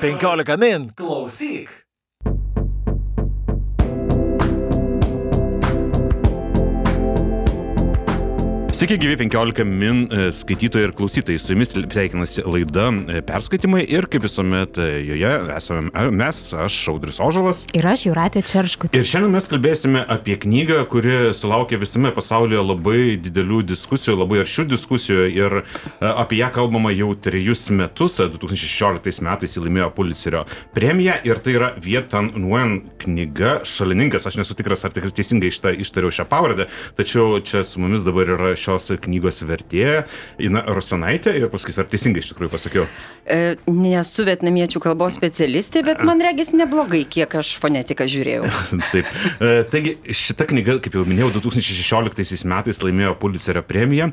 15 min. Klausyk. Sveiki, gyvi 15 min e, skaitytojai ir klausytojai. Su jumis sveikinasi laida e, perskaitimai ir kaip visuomet e, joje esame mes, aš Audris Ožalas. Ir aš Juratė Čerškutė. Ir šiandien mes kalbėsime apie knygą, kuri sulaukė visame pasaulyje labai didelių diskusijų, labai aršių diskusijų ir apie ją kalbama jau trejus metus. 2016 metais jį laimėjo Pulitzerio premiją ir tai yra Vietan Nguyen knyga Šalininkas. Aš nesu tikras, ar tikrai teisingai ištariau šią pavardę, tačiau čia su mumis dabar yra šios knygos vertėja Ina Rosanaitė ir paskui ar teisingai iš tikrųjų pasakiau. E, nesu vietnamiečių kalbos specialistė, bet man regis neblogai, kiek aš fonetiką žiūrėjau. Taip. E, taigi šita knyga, kaip jau minėjau, 2016 metais laimėjo Pulitzerio premiją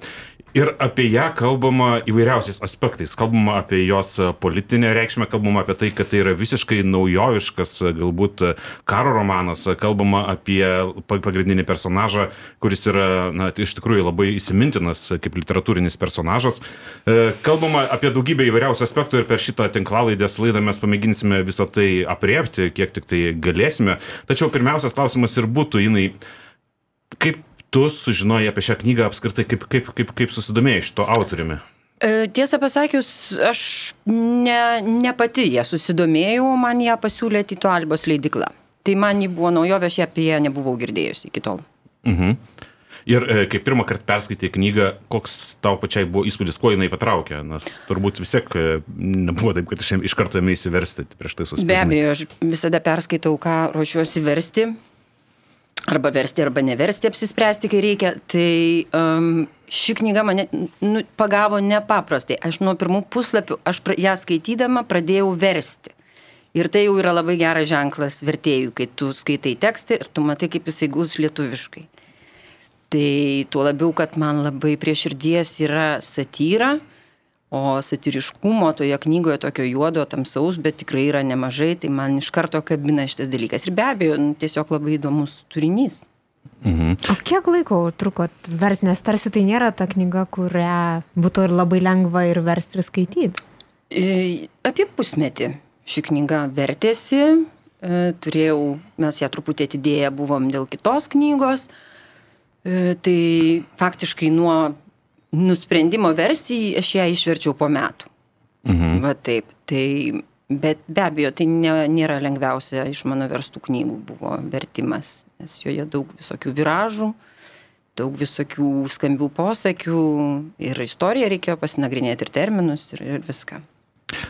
ir apie ją kalbama įvairiausiais aspektais. Kalbama apie jos politinę reikšmę, kalbama apie tai, kad tai yra visiškai naujoviškas galbūt karo romanas, kalbama apie pagrindinį personažą, kuris yra, na, iš tikrųjų labai įsimintinas kaip literatūrinis personažas. E, kalbama apie daugybę įvairiausių aspektų ir per šitą tinklalaidės laidą mes pamėginsime visą tai apriepti, kiek tik tai galėsime. Tačiau pirmiausias klausimas ir būtų, jinai, kaip tu sužinojai apie šią knygą apskritai, kaip, kaip, kaip, kaip susidomėjai šito autoriumi? E, tiesą pasakius, aš ne, ne pati ją susidomėjau, man ją pasiūlė Tito Albos leidikla. Tai man ji buvo naujovė, aš apie ją nebuvau girdėjusi iki tol. Mhm. Ir e, kai pirmą kartą perskaitė knygą, koks tau pačiai buvo įspūdis, kuo jinai patraukė, nes turbūt vis tiek e, nebuvo taip, kad iš karto ėmė įsiversti prieš tai susipažinti. Be abejo, aš visada perskaitau, ką ruošiuosi versti, arba versti, arba neversti, apsispręsti, kai reikia. Tai um, ši knyga mane nu, pagavo nepaprastai. Aš nuo pirmų puslapių, aš pra, ją skaitydama pradėjau versti. Ir tai jau yra labai geras ženklas vertėjų, kai tu skaitai tekstą ir tu matai, kaip jisai gus lietuviškai. Tai tuo labiau, kad man labai prie širdies yra satyra, o satiriškumo toje knygoje tokio juodo, tamsaus, bet tikrai yra nemažai, tai man iš karto kabina šitas dalykas. Ir be abejo, nu, tiesiog labai įdomus turinys. Mhm. O kiek laiko trukot vers, nes tarsi tai nėra ta knyga, kurią būtų ir labai lengva ir versti ir skaityti? E, apie pusmetį ši knyga vertėsi, e, turėjau, mes ją truputį atidėję buvom dėl kitos knygos, E, tai faktiškai nuo nusprendimo versti aš ją išverčiau po metų. Mhm. Va taip. Tai, bet be abejo, tai ne, nėra lengviausia iš mano verstų knygų buvo vertimas, nes joje daug visokių viražų, daug visokių skambių posakių ir istoriją reikėjo pasinagrinėti ir terminus ir, ir viską.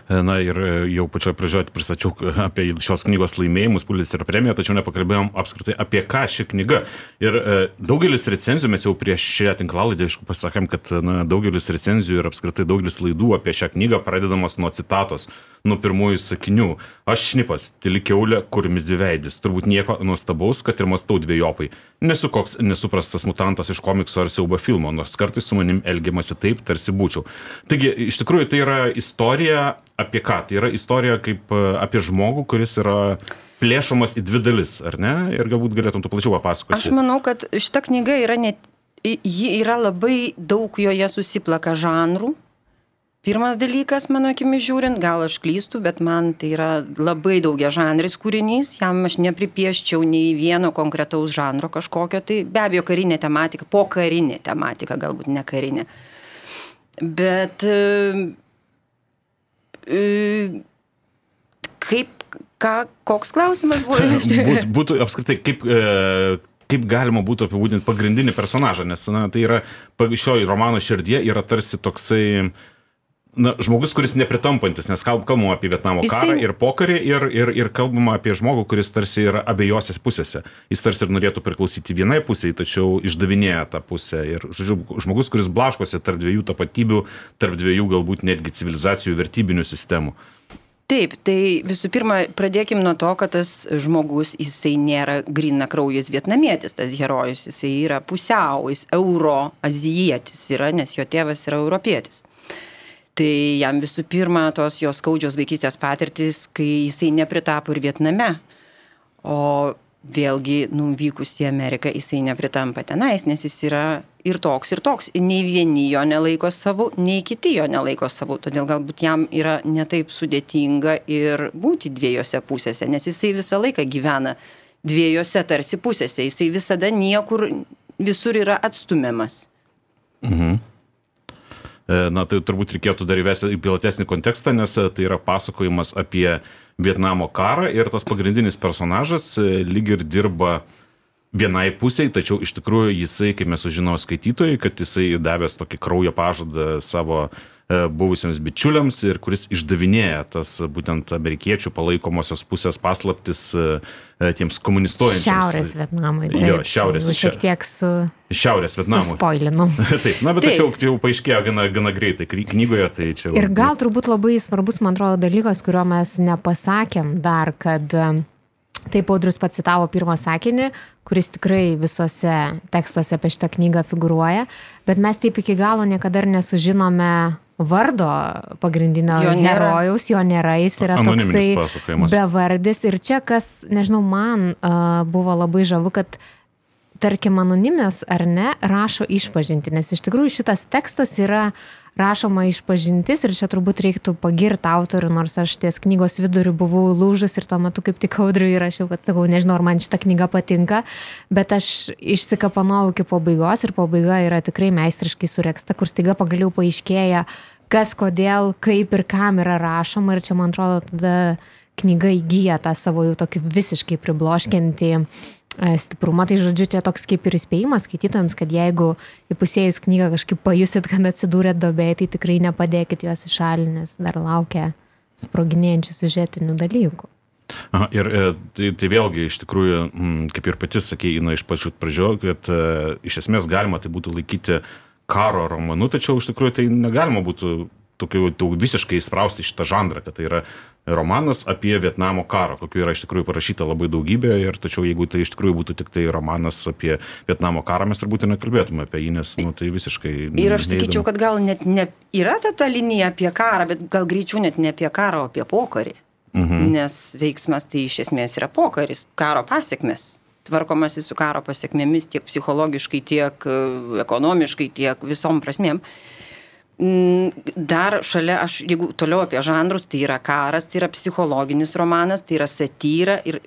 Na ir e, jau pačioje pradžioje pristačiau apie šios knygos laimėjimus, Pulitzerio premiją, tačiau nepakalbėjom apskritai apie ką ši knyga. Ir e, daugelis recenzijų, mes jau prieš šią tinklalaidę, aišku, pasakėm, kad na, daugelis recenzijų ir apskritai daugelis laidų apie šią knygą pradedamos nuo citatos nuo pirmųjų sakinių. Aš šnipas, tyli keulė, kurimis dviveidis. Turbūt nieko nuostabaus, kad ir mastau dviejopai. Nesu koks nesuprastas mutantas iš komikso ar siaubo filmo, nors kartais su manim elgiamasi taip, tarsi būčiau. Taigi, iš tikrųjų, tai yra istorija apie ką? Tai yra istorija kaip e, apie žmogų, kuris yra plėšomas į dvi dalis, ar ne? Ir galbūt galėtum tu plačiau papasakoti. Aš manau, kad šita knyga yra net, ji yra labai daug joje susiplaka žanrų, Pirmas dalykas, mano akimi žiūrint, gal aš klystu, bet man tai yra labai daugia žanris kūrinys, jam aš nepripieščiau nei vieno konkretaus žanro kažkokio, tai be abejo karinė tematika, po karinė tematika, galbūt ne karinė. Bet e, e, kaip, ką, koks klausimas buvo? Būt, būtų apskritai, kaip, e, kaip galima būtų apibūdinti pagrindinį personažą, nes na, tai yra šio romano širdie yra tarsi toksai na, žmogus, kuris nepritampantis, nes kalbama apie Vietnamo karą Jisai... ir pokarį ir, ir, ir kalbama apie žmogų, kuris tarsi yra abiejose pusėse. Jis tarsi ir norėtų priklausyti vienai pusiai, tačiau išdavinėja tą pusę. Ir, žodžiu, žmogus, kuris blaškosi tarp dviejų tapatybių, tarp dviejų galbūt netgi civilizacijų vertybinių sistemų. Taip, tai visų pirma, pradėkim nuo to, kad tas žmogus, jisai nėra grina kraujas vietnamietis, tas herojus, jisai yra pusiau, jis euroazijietis yra, nes jo tėvas yra europietis. Tai jam visų pirma tos jos skaudžios vaikystės patirtis, kai jisai nepritapo ir Vietname. O vėlgi nuvykus į Ameriką jisai nepritampa tenais, nes jis yra ir toks, ir toks. Nei vieni jo nelaiko savo, nei kiti jo nelaiko savo. Todėl galbūt jam yra netaip sudėtinga ir būti dviejose pusėse, nes jisai visą laiką gyvena dviejose tarsi pusėse. Jisai visada niekur, visur yra atstumiamas. Mhm. E, na, tai turbūt reikėtų dar įvesti į platesnį kontekstą, nes e, tai yra pasakojimas apie Vietnamo karą ir tas pagrindinis personažas e, lyg ir dirba vienai pusiai, tačiau iš tikrųjų jisai, kaip mes sužinojome skaitytojai, kad jisai davęs tokį kraujo pažadą savo E, buvusiems bičiuliams ir kuris išdavinėja tas būtent amerikiečių palaikomosios pusės paslaptis e, e, tiems komunistuojančiams. Šiaurės Vietnamui. Taip, jo, šiaurės. Šiek tiek su... Šiaurės Vietnamui. Spoilinam. taip, na, bet tačiau jau paaiškėjo gana, gana greitai knygoje, tai čia... Ir gal turbūt labai svarbus, man atrodo, dalykas, kurio mes nepasakėm dar, kad Taip Audrius pacitavo pirmą sakinį, kuris tikrai visose tekstuose apie šitą knygą figuruoja, bet mes taip iki galo niekada ir nesužinome vardo pagrindinio jo herojaus, jo nėra, jis yra toksai bevardis. Ir čia, kas, nežinau, man uh, buvo labai žavu, kad tarkim, anonimės ar ne, rašo išpažinti, nes iš tikrųjų šitas tekstas yra rašoma išpažintis ir čia turbūt reiktų pagirti autorių, nors aš ties knygos viduriu buvau lūžus ir tuo metu kaip tik audriui įrašiau, kad sakau, nežinau, ar man šita knyga patinka, bet aš išsikapanau iki pabaigos ir pabaiga yra tikrai meistriškai sureksta, kur staiga pagaliau paaiškėja, kas, kodėl, kaip ir kam yra rašoma. Ir čia, man atrodo, tada knyga įgyja tą savo jau tokį visiškai pribloškinti e, stiprumą. Tai žodžiu, čia toks kaip ir įspėjimas skaitytojams, kad jeigu įpusėjus knygą kažkaip pajusit, kad atsidūrėt dobėje, tai tikrai nepadėkit jos į šalį, nes dar laukia sproginėjančių sužetinių dalykų. Aha, ir e, tai, tai vėlgi iš tikrųjų, kaip ir pati sakėjai, na, iš pačių pradžio, kad e, iš esmės galima tai būtų laikyti karo romanu, tačiau iš tikrųjų tai negalima būtų tokiu jau visiškai įsprausti šitą žanrą, kad tai yra romanas apie Vietnamo karą, kokiu yra iš tikrųjų parašyta labai daugybė ir tačiau jeigu tai iš tikrųjų būtų tik tai romanas apie Vietnamo karą, mes turbūt ir nekalbėtume apie jį, nes nu, tai visiškai... Ir aš sakyčiau, kad gal net ne yra ta ta linija apie karą, bet gal greičiau net ne apie karą, o apie pokarį. Mhm. Nes veiksmas tai iš esmės yra pokaris, karo pasiekmes tvarkomasi su karo pasiekmėmis tiek psichologiškai, tiek e, ekonomiškai, tiek visom prasmėm. Mm, dar šalia, aš jeigu toliau apie žanrus, tai yra karas, tai yra psichologinis romanas, tai yra satyra ir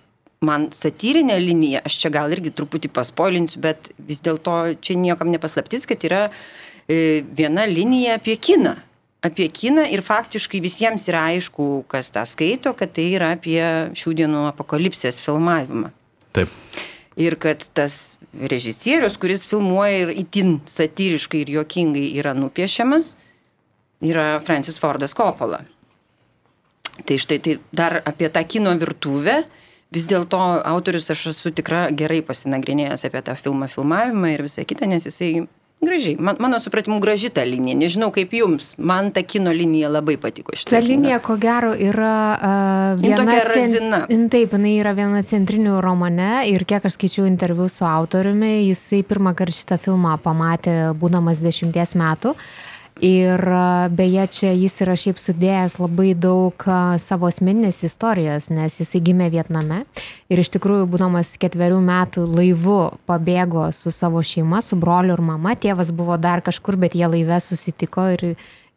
man satyrinė linija, aš čia gal irgi truputį paspoilinsiu, bet vis dėlto čia niekam nepaslaptis, kad yra e, viena linija apie kiną. Apie kiną ir faktiškai visiems yra aišku, kas tą skaito, kad tai yra apie šių dienų apokalipsės filmavimą. Taip. Ir kad tas režisierius, kuris filmuoja ir itin satyriškai ir juokingai yra nupiešiamas, yra Francis Fordas Coppola. Tai štai tai dar apie tą kino virtuvę. Vis dėlto autorius, aš esu tikra, gerai pasinagrinėjęs apie tą filmą filmavimą ir visą kitą, nes jisai Gražiai, man, mano supratimu, graži ta linija. Nežinau kaip jums, man ta kino linija labai patiko. Ta linija, ko gero, yra uh, viena. Razina. Cent... Taip, jinai yra viena centrinių romane ir kiek aš skaičiau interviu su autoriumi, jisai pirmą kartą šitą filmą pamatė būdamas dešimties metų. Uh, Ir beje, čia jis yra šiaip sudėjęs labai daug savo asmeninės istorijos, nes jisai gimė Vietname ir iš tikrųjų, būdamas ketverių metų laivu, pabėgo su savo šeima, su broliu ir mama. Tėvas buvo dar kažkur, bet jie laive susitiko ir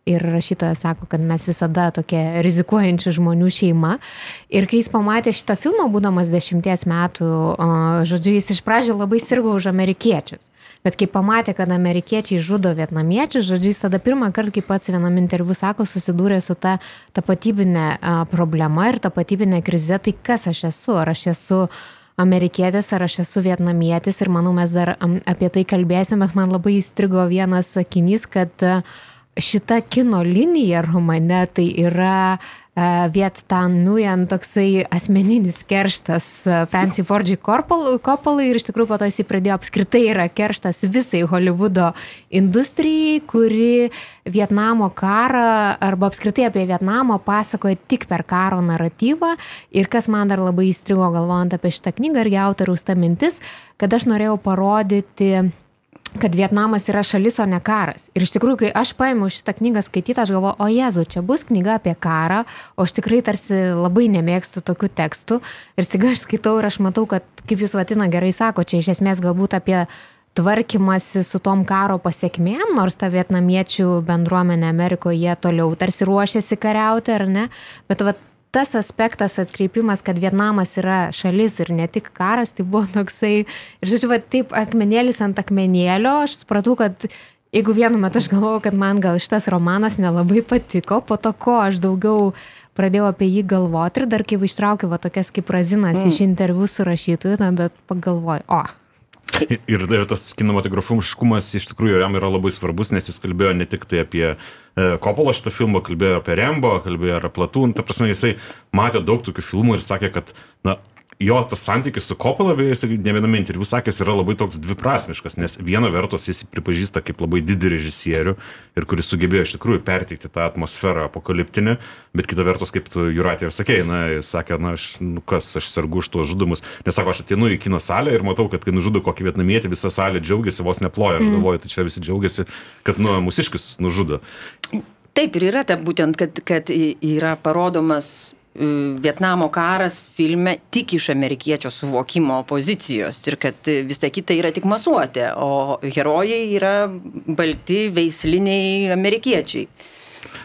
ir rašytoja sako, kad mes visada tokia rizikuojančių žmonių šeima. Ir kai jis pamatė šitą filmą, būdamas dešimties metų, žodžiu, jis iš pradžių labai sirgo už amerikiečius. Bet kai pamatė, kad amerikiečiai žudo vietnamiečius, žodžiu, jis tada pirmą kartą, kaip pats vienam interviu sako, susidūrė su ta tapatybinė problema ir tapatybinė krize, tai kas aš esu, ar aš esu amerikietis, ar aš esu vietnamietis ir manau mes dar apie tai kalbėsim, bet man labai įstrigo vienas sakinys, kad uh, šita kino linija romane tai yra uh, Viet Tan Nguyen toksai asmeninis kerštas uh, Francijui Fordžiai Kopalai ir iš tikrųjų po to jisai pradėjo apskritai yra kerštas visai Hollywoodo industrijai, kuri Vietnamo karą arba apskritai apie Vietnamą pasakoja tik per karo naratyvą. Ir kas man dar labai įstrigo galvojant apie šitą knygą irgi autoriaus ta mintis, kad aš norėjau parodyti kad Vietnamas yra šalis, o ne karas. Ir iš tikrųjų, kai aš paėmiau šitą knygą skaityti, aš galvoju, o Jezu, čia bus knyga apie karą, o aš tikrai tarsi labai nemėgstu tokių tekstų. Ir staiga aš skaitau ir aš matau, kad, kaip jūs vadina gerai sako, čia iš esmės galbūt apie tvarkymasi su tom karo pasiekmėm, nors ta vietnamiečių bendruomenė Amerikoje toliau tarsi ruošiasi kariauti, ar ne? Bet va, tas aspektas atkreipimas, kad Vietnamas yra šalis ir ne tik karas, tai buvo toksai, ir žodžiu, va, taip akmenėlis ant akmenėlio, aš supratau, kad jeigu vienu metu aš galvojau, kad man gal šitas romanas nelabai patiko, po to ko aš daugiau pradėjau apie jį galvoti ir dar kai ištraukiau va tokias kaip razinas mm. iš interviu su rašytoju, tada pagalvoju, o, Ir, ir tas kinematografiškumas iš tikrųjų jam yra labai svarbus, nes jis kalbėjo ne tik tai apie e, Kopolą šitą filmą, kalbėjo apie Rembo, kalbėjo apie Platūn, ta prasme jisai matė daug tokių filmų ir sakė, kad na, jo tas santykis su Koppola, beje, jis ne viename interviu sakęs, yra labai toks dviprasmiškas, nes viena vertus jis pripažįsta kaip labai didelį režisierių ir kuris sugebėjo iš tikrųjų perteikti tą atmosferą apokaliptinę, bet kita vertus, kaip tu Juratė ir sakėjai, na, jis sakė, na, aš, nu, kas, aš sergu už tuos žudimus, nes sako, aš ateinu į kino salę ir matau, kad kai nužudo kokį vietnamietį, visa salė džiaugiasi, vos neploja, aš mm. galvoju, tai čia visi džiaugiasi, kad, nu, mūsiškis nužudo. Taip ir yra ta būtent, kad, kad yra parodomas Vietnamo karas filme tik iš amerikiečio suvokimo pozicijos ir kad visa kita yra tik masuotė, o herojai yra balti veisliniai amerikiečiai.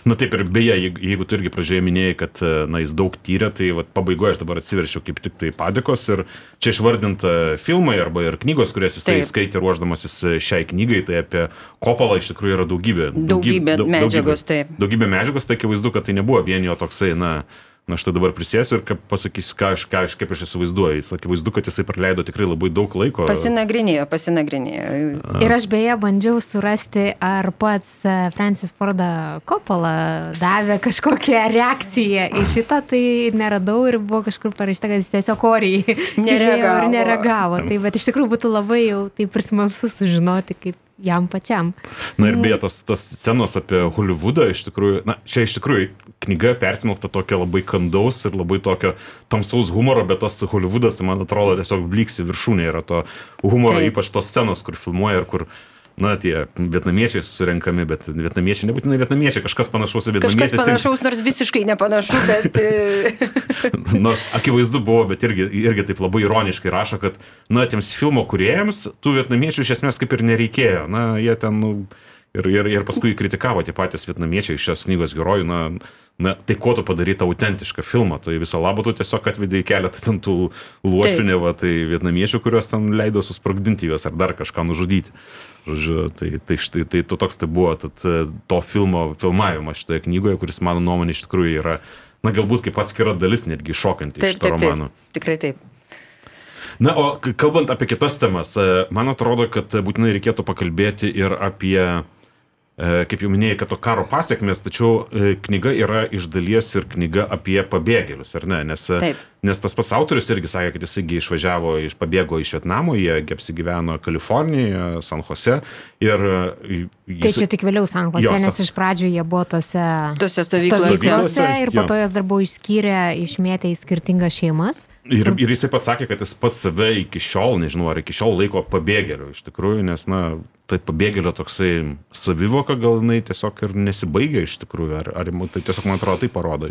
Na taip ir beje, jeigu tu irgi pradžioje minėjai, kad na, jis daug tyrė, tai vat, pabaigoje aš dabar atsiverčiau kaip tik tai padėkos ir čia išvardinta filmai arba ir knygos, kurias jisai taip. skaitė ruoždamasis šiai knygai, tai apie Kopalą iš tikrųjų yra daugybė. Daugybė, daugybė medžiagos, daugybė, taip. Daugybė medžiagos, tai akivaizdu, kad tai nebuvo vien jo toksai, na, Na, aš tai dabar prisėsiu ir pasakysiu, ką aš, ką aš, kaip aš įsivaizduoju. Jis akivaizdu, kad jisai praleido tikrai labai daug laiko. Pasinagrinėjo, pasinagrinėjo. Ir aš beje bandžiau surasti, ar pats e, Francis Forda Coppola davė kažkokią reakciją į šitą, tai neradau ir buvo kažkur parašyta, kad jis tiesiog oriai nereagavo. ir nereagavo. Tai bet iš tikrųjų būtų labai jau taip ir smalsu sužinoti, kaip jam pačiam. Na ir beje, tos, tos scenos apie Hollywoodą, iš tikrųjų, na, čia iš tikrųjų knyga persimokta tokia labai kandaus ir labai tokio tamsaus humoro, bet tos Hollywoodas, man atrodo, tiesiog blyksi viršūnė yra to humoro, Taip. ypač tos scenos, kur filmuoja ir kur na, tie vietnamiečiai surenkami, bet vietnamiečiai nebūtinai vietnamiečiai, kažkas panašaus į vietnamiečių. Kažkas panašaus, nors visiškai nepanašu, bet... E, nors akivaizdu buvo, bet irgi, irgi taip labai ironiškai rašo, kad, na, tiems filmo kuriejams tų vietnamiečių iš esmės kaip ir nereikėjo. Na, jie ten, nu, ir, ir, ir paskui kritikavo tie patys vietnamiečiai šios knygos herojų, na, na, tai ko tu padaryt autentišką filmą, tai viso labo tu tiesiog atvedai keletą ten tų luošių, ne va, tai vietnamiečių, kuriuos ten leido susprogdinti juos ar dar kažką nužudyti. Žodžiu, tai, tai štai tai to toks tai buvo tad, e, to filmo filmavimas šitoje knygoje, kuris mano nuomonė iš tikrųjų yra, na galbūt kaip atskira dalis netgi šokanti iš šito romano. Taip, tikrai taip. Na, o kalbant apie kitas temas, e, man atrodo, kad būtinai reikėtų pakalbėti ir apie kaip jau minėjai, kad to karo pasiekmes, tačiau e, knyga yra iš dalies ir knyga apie pabėgėlius, ar ne? Nes, e, Taip. nes tas pats autorius irgi sakė, kad jis irgi išvažiavo, iš pabėgo iš Vietnamo, jie apsigyveno Kalifornijoje, San Jose ir... Jis... Tai čia tik vėliau San Jose, jo, nes iš pradžių jie buvo tose, tose stovyklose ir po to jos dar buvo išskyrę, išmėtę į skirtingas šeimas. Ir, ir jisai pats sakė, kad jis pats save iki šiol, nežinau, ar iki šiol laiko pabėgėliu iš tikrųjų, nes, na, tai pabėgėlio toksai savivoka gal jinai tiesiog ir nesibaigia iš tikrųjų, ar, ar tai tiesiog man atrodo tai parodo.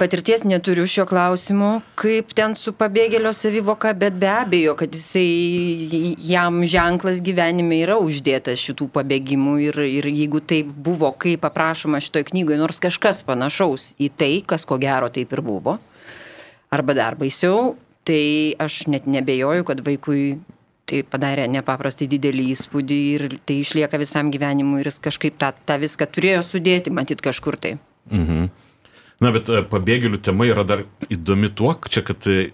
Patirties neturiu šio klausimu, kaip ten su pabėgėlio savivoka, bet be abejo, kad jisai jam ženklas gyvenime yra uždėtas šitų pabėgimų ir, ir jeigu tai buvo, kaip aprašoma šitoje knygoje, nors kažkas panašaus į tai, kas ko gero taip ir buvo, arba dar baisiau, tai aš net nebejoju, kad vaikui tai padarė nepaprastai didelį įspūdį ir tai išlieka visam gyvenimui ir jis kažkaip tą, tą viską turėjo sudėti, matyt, kažkur tai. Mhm. Na, bet e, pabėgėlių tema yra dar įdomi tuo, čia, kad e,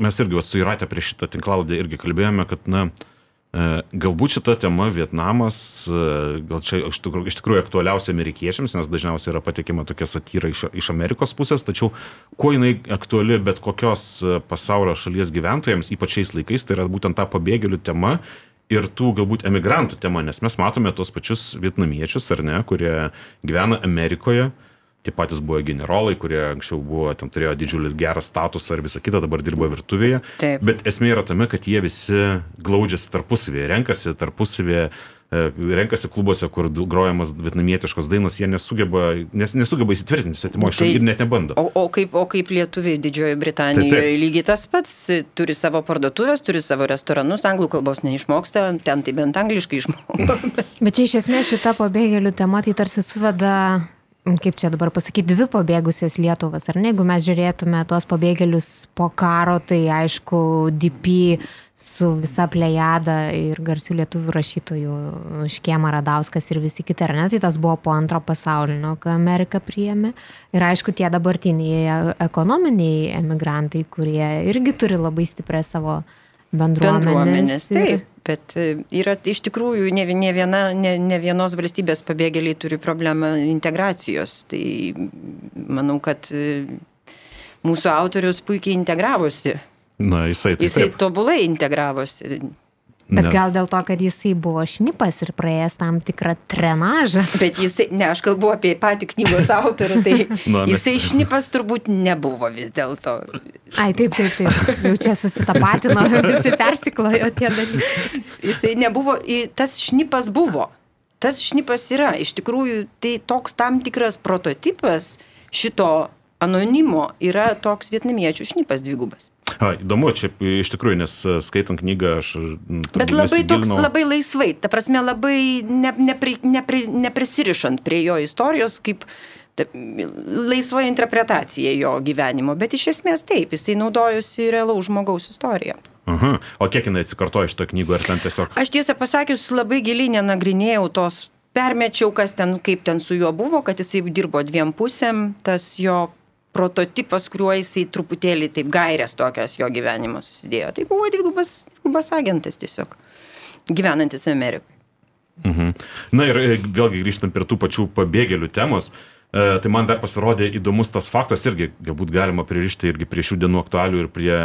mes irgi su Iratė prieš šitą tinklaldę irgi kalbėjome, kad, na, uh, galbūt šita tema Vietnamas, e, gal čia iš tikrųjų, iš tikrųjų aktualiausia amerikiečiams, nes dažniausiai yra patikima tokia satyra iš, iš Amerikos pusės, tačiau kuo jinai aktuali bet kokios e, pasaulio šalies gyventojams, ypač šiais laikais, tai yra būtent ta pabėgėlių tema ir tų galbūt emigrantų tema, nes mes matome tos pačius vietnamiečius, ar ne, kurie gyvena Amerikoje, uh, tie patys buvo generolai, kurie anksčiau buvo, ten turėjo didžiulį gerą statusą ir visą kitą, dabar dirbo virtuvėje. Taip. Bet esmė yra tame, kad jie visi glaudžiasi tarpusavėje, renkasi tarpusavėje e, renkasi klubuose, kur grojamas vietnamietiškos dainos, jie nesugeba, nes, nesugeba įsitvirtinti svetimoje Tai- šalyje ir net nebando. O, o, kaip, o kaip lietuviai Didžiojo Britanijoje Tai taip. lygiai tas pats, turi savo parduotuvės, turi savo restoranus, anglų kalbos neišmoksta, ten tai bent angliškai išmoksta. Bet čia iš esmės šita pabėgėlių tema tai tarsi suveda, kaip čia dabar pasakyti, dvi pabėgusias Lietuvas. Ar ne, jeigu mes žiūrėtume tuos pabėgėlius po karo, tai aišku, DP su visa plejada ir garsių lietuvių rašytojų Škiema Radauskas ir visi kiti, ar ne, tai tas buvo po antro pasaulinio, kai Amerika priėmė. Ir aišku, tie dabartiniai ekonominiai emigrantai, kurie irgi turi labai stiprią savo bendruomenės. Bendruomenės, ir- taip. Bet e, yra iš tikrųjų ne, ne, viena, ne, ne vienos valstybės pabėgėliai turi problemą integracijos. Tai manau, kad e, mūsų autorius puikiai integravosi. Na, jisai tai Jisai taip. tobulai integravosi. Bet Ne. gal dėl to, kad jisai buvo šnipas ir praėjęs tam tikrą trenažą. Bet jisai, ne, aš kalbu apie patį knygos autorių, tai Na, jisai šnipas turbūt nebuvo vis dėlto. Ai, taip, taip, taip. Jau čia susitapatino, visi persiklojo tie dalykai. Jisai nebuvo, tas šnipas buvo. Tas šnipas yra. Iš tikrųjų, tai toks tam tikras prototipas šito anonimo yra toks vietnamiečių šnipas dvigubas. A, įdomu, čia iš tikrųjų, nes e, skaitant knygą aš... Bet labai toks, labai laisvai, ta prasme, labai ne, nepri, nepri, neprisirišant prie jo istorijos, kaip ta, laisva interpretacija jo gyvenimo. Bet iš esmės taip, jisai naudojosi realaus žmogaus istoriją. Aha. O kiek jinai atsikartoja iš to knygų, ar ten tiesiog... Aš tiesą pasakius, labai giliai nenagrinėjau tos, permečiau, kas ten, kaip ten su juo buvo, kad jisai dirbo dviem pusėm, tas jo prototipas, kuriuo jisai truputėlį taip gairės tokias jo gyvenimo susidėjo. Tai buvo dvigubas, dvigubas agentas tiesiog, gyvenantis Amerikoje. Mhm. Na ir e, vėlgi grįžtant prie tų pačių pabėgėlių temos, e, tai man dar pasirodė įdomus tas faktas irgi, galbūt galima pririšti irgi prie šių dienų aktualių ir prie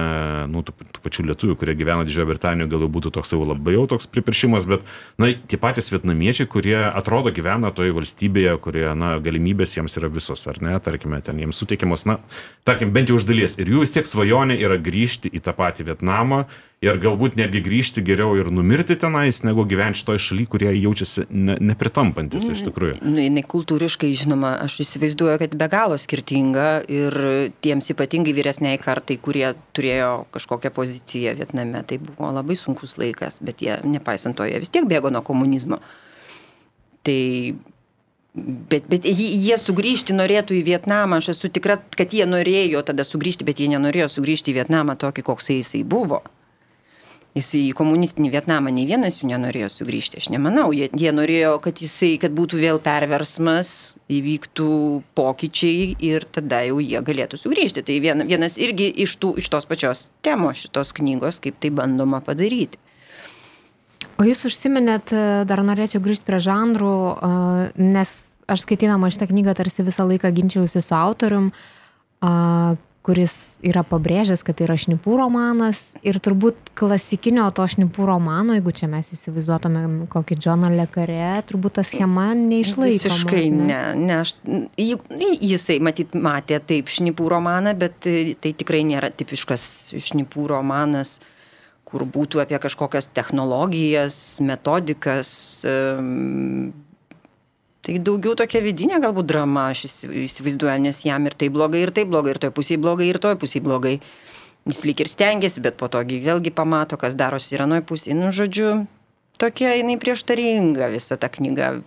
nu, tų, tų pačių lietuvių, kurie gyvena Didžiojo Britanijoje, gal būtų toks jau labai jau toks pripiršimas, bet na, tie patys vietnamiečiai, kurie atrodo gyvena toje valstybėje, kurie na, galimybės jiems yra visos, ar ne, tarkime, ten jiems suteikiamos, na, tarkim, bent jau iš dalies. Ir jų vis tiek svajonė yra grįžti į tą patį Vietnamą ir galbūt netgi grįžti geriau ir numirti tenais, negu gyventi šitoje šalyje, kurie jaučiasi ne, nepritampantis iš tikrųjų. Nu, jinai kultūriškai, žinoma, aš įsivaizduoju, kad be galo skirtinga ir tiems ypatingai vyresniai kartai, kurie turėjo kažkokią poziciją Vietname, tai buvo labai sunkus laikas, bet jie, nepaisant to, jie vis tiek bėgo nuo komunizmo. Tai Bet, bet jie sugrįžti norėtų į Vietnamą, aš esu tikra, kad jie norėjo tada sugrįžti, bet jie nenorėjo sugrįžti į Vietnamą tokį, koks jisai buvo. Jis į komunistinį Vietnamą nei vienas jų nenorėjo sugrįžti, aš nemanau. Jie, jie norėjo, kad, jisai, kad būtų vėl perversmas, įvyktų pokyčiai ir tada jau jie galėtų sugrįžti. Tai viena, vienas irgi iš, tų, iš tos pačios temos šitos knygos, kaip tai bandoma padaryti. O jūs užsiminėt, dar norėčiau grįžti prie žanrų, nes aš skaitydama šitą knygą tarsi visą laiką ginčiausi su autorium, kuris yra pabrėžęs, kad tai yra šnipų romanas ir turbūt klasikinio to šnipų romano, jeigu čia mes įsivaizduotume kokį Džoną Lekarė, turbūt ta schema neišlaiko. Visiškai ne. ne aš, jisai matyt matė taip šnipų romaną, bet e, tai tikrai nėra tipiškas šnipų romanas, kur būtų apie kažkokias technologijas, metodikas. Tai daugiau tokia vidinė galbūt drama, aš įsi- įsivaizduoju, nes jam ir tai blogai, ir tai blogai, ir toj pusėje blogai, ir toj pusėje blogai. Jis lyg ir stengiasi, bet po togi vėlgi pamato, kas darosi ir anoje pusėje. Nu, žodžiu, tokia jinai prieštaringa visa ta knyga.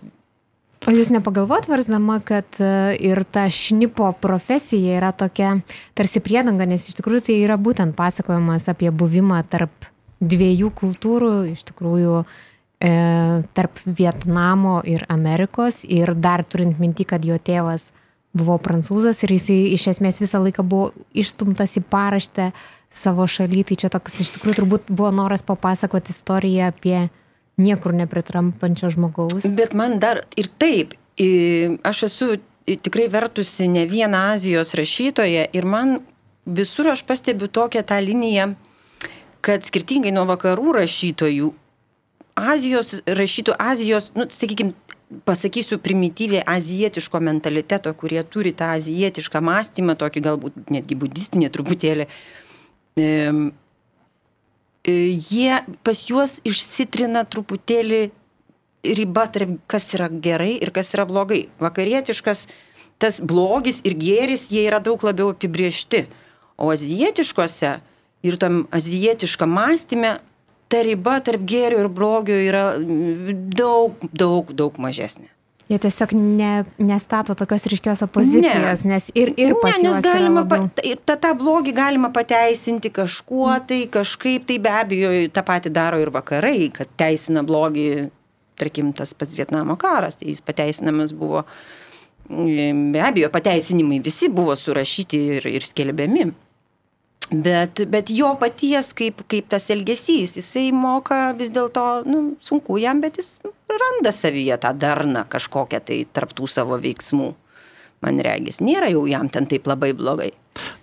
O jūs nepagalvot versdama, kad e, ir ta šnipo profesija yra tokia tarsi priedanga, nes iš tikrųjų tai yra būtent pasakojimas apie buvimą tarp dviejų kultūrų, iš tikrųjų e, tarp Vietnamo ir Amerikos ir dar turint minti, kad jo tėvas buvo prancūzas ir jisai iš esmės visą laiką buvo išstumtas į paraštę savo šaly, tai čia toks iš tikrųjų turbūt buvo noras papasakoti istoriją apie niekur nepritrampančio žmogaus. Bet man dar ir taip, aš esu tikrai vertusi ne vieną Azijos rašytoją ir man visur aš pastebiu tokią tą liniją, kad skirtingai nuo vakarų rašytojų, Azijos rašytojų, Azijos, nu, sakykime, pasakysiu primityviai azijietiško mentaliteto, kurie turi tą azijietišką mąstymą, tokį galbūt netgi budistinį truputėlį. E, Jie pas juos išsitrina truputėlį riba tarp kas yra gerai ir kas yra blogai. Vakarietiškas tas blogis ir gėris, jie yra daug labiau apibriešti. O azijietiškose ir tam azijietiškam mąstymė ta riba tarp gėrio ir blogio yra mm, daug, daug, daug mažesnė. Jie tiesiog ne, nestato tokios ryškios opozicijos, ne. nes ir, ir ne, nes galima, labiau... pa, ir tą, tą blogį galima pateisinti kažkuo, tai kažkaip tai be abejo tą patį daro ir vakarai, kad teisina blogį, tarkim, tas pats Vietnamo karas, tai jis pateisinamas buvo, be abejo, pateisinimai visi buvo surašyti ir, ir skelbiami. Bet, bet jo paties, kaip, kaip tas elgesys, jisai moka vis dėlto, nu, sunku jam, bet jis randa savyje tą darną kažkokią tai tarptų savo veiksmų. Man regis, nėra jau jam ten taip labai blogai.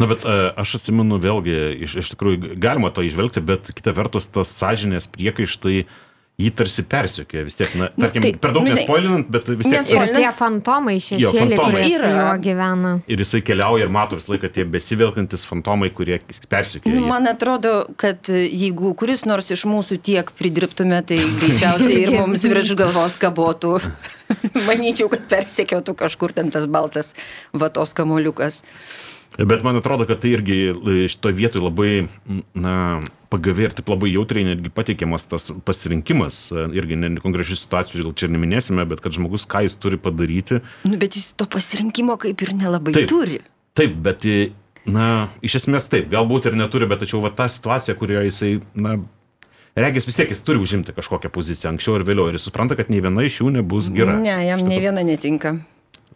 Na, bet e, aš atsimenu vėlgi, iš, iš tikrųjų galima to išvelgti, bet kita vertus tas sąžinės priekaištai, tai jį tarsi persiekė vis tiek, na, Nu, tarkim, taip, per daug nu, nespoilinant, bet vis tiek. Ir tie fantomai šešėliai, kurie su Yra. juo gyvena. Ir jisai keliauja ir mato visą laiką tie besivelkantis fantomai, kurie persiekė. Nu, man atrodo, kad jeigu kuris nors iš mūsų tiek pridirbtume, tai greičiausiai ir mums virš galvos kabotų. Manyčiau, kad persekiotų kažkur ten tas baltas vatos kamoliukas. Bet man atrodo, kad tai irgi šitoje vietoje labai, na, pagavė ir taip labai jautriai netgi pateikiamas tas pasirinkimas, irgi ne konkrečių situacijų, gal čia ir neminėsime, bet kad žmogus ką jis turi padaryti. Nu, bet jis to pasirinkimo kaip ir nelabai Taip. turi. Taip, bet, na, iš esmės taip, galbūt ir neturi, bet tačiau va ta situacija, kurioje jisai, na, regis vis tiek jis turi užimti kažkokią poziciją anksčiau ir vėliau ir jis supranta, kad nei viena iš jų nebus gera. Ne, jam Šitą ne viena netinka.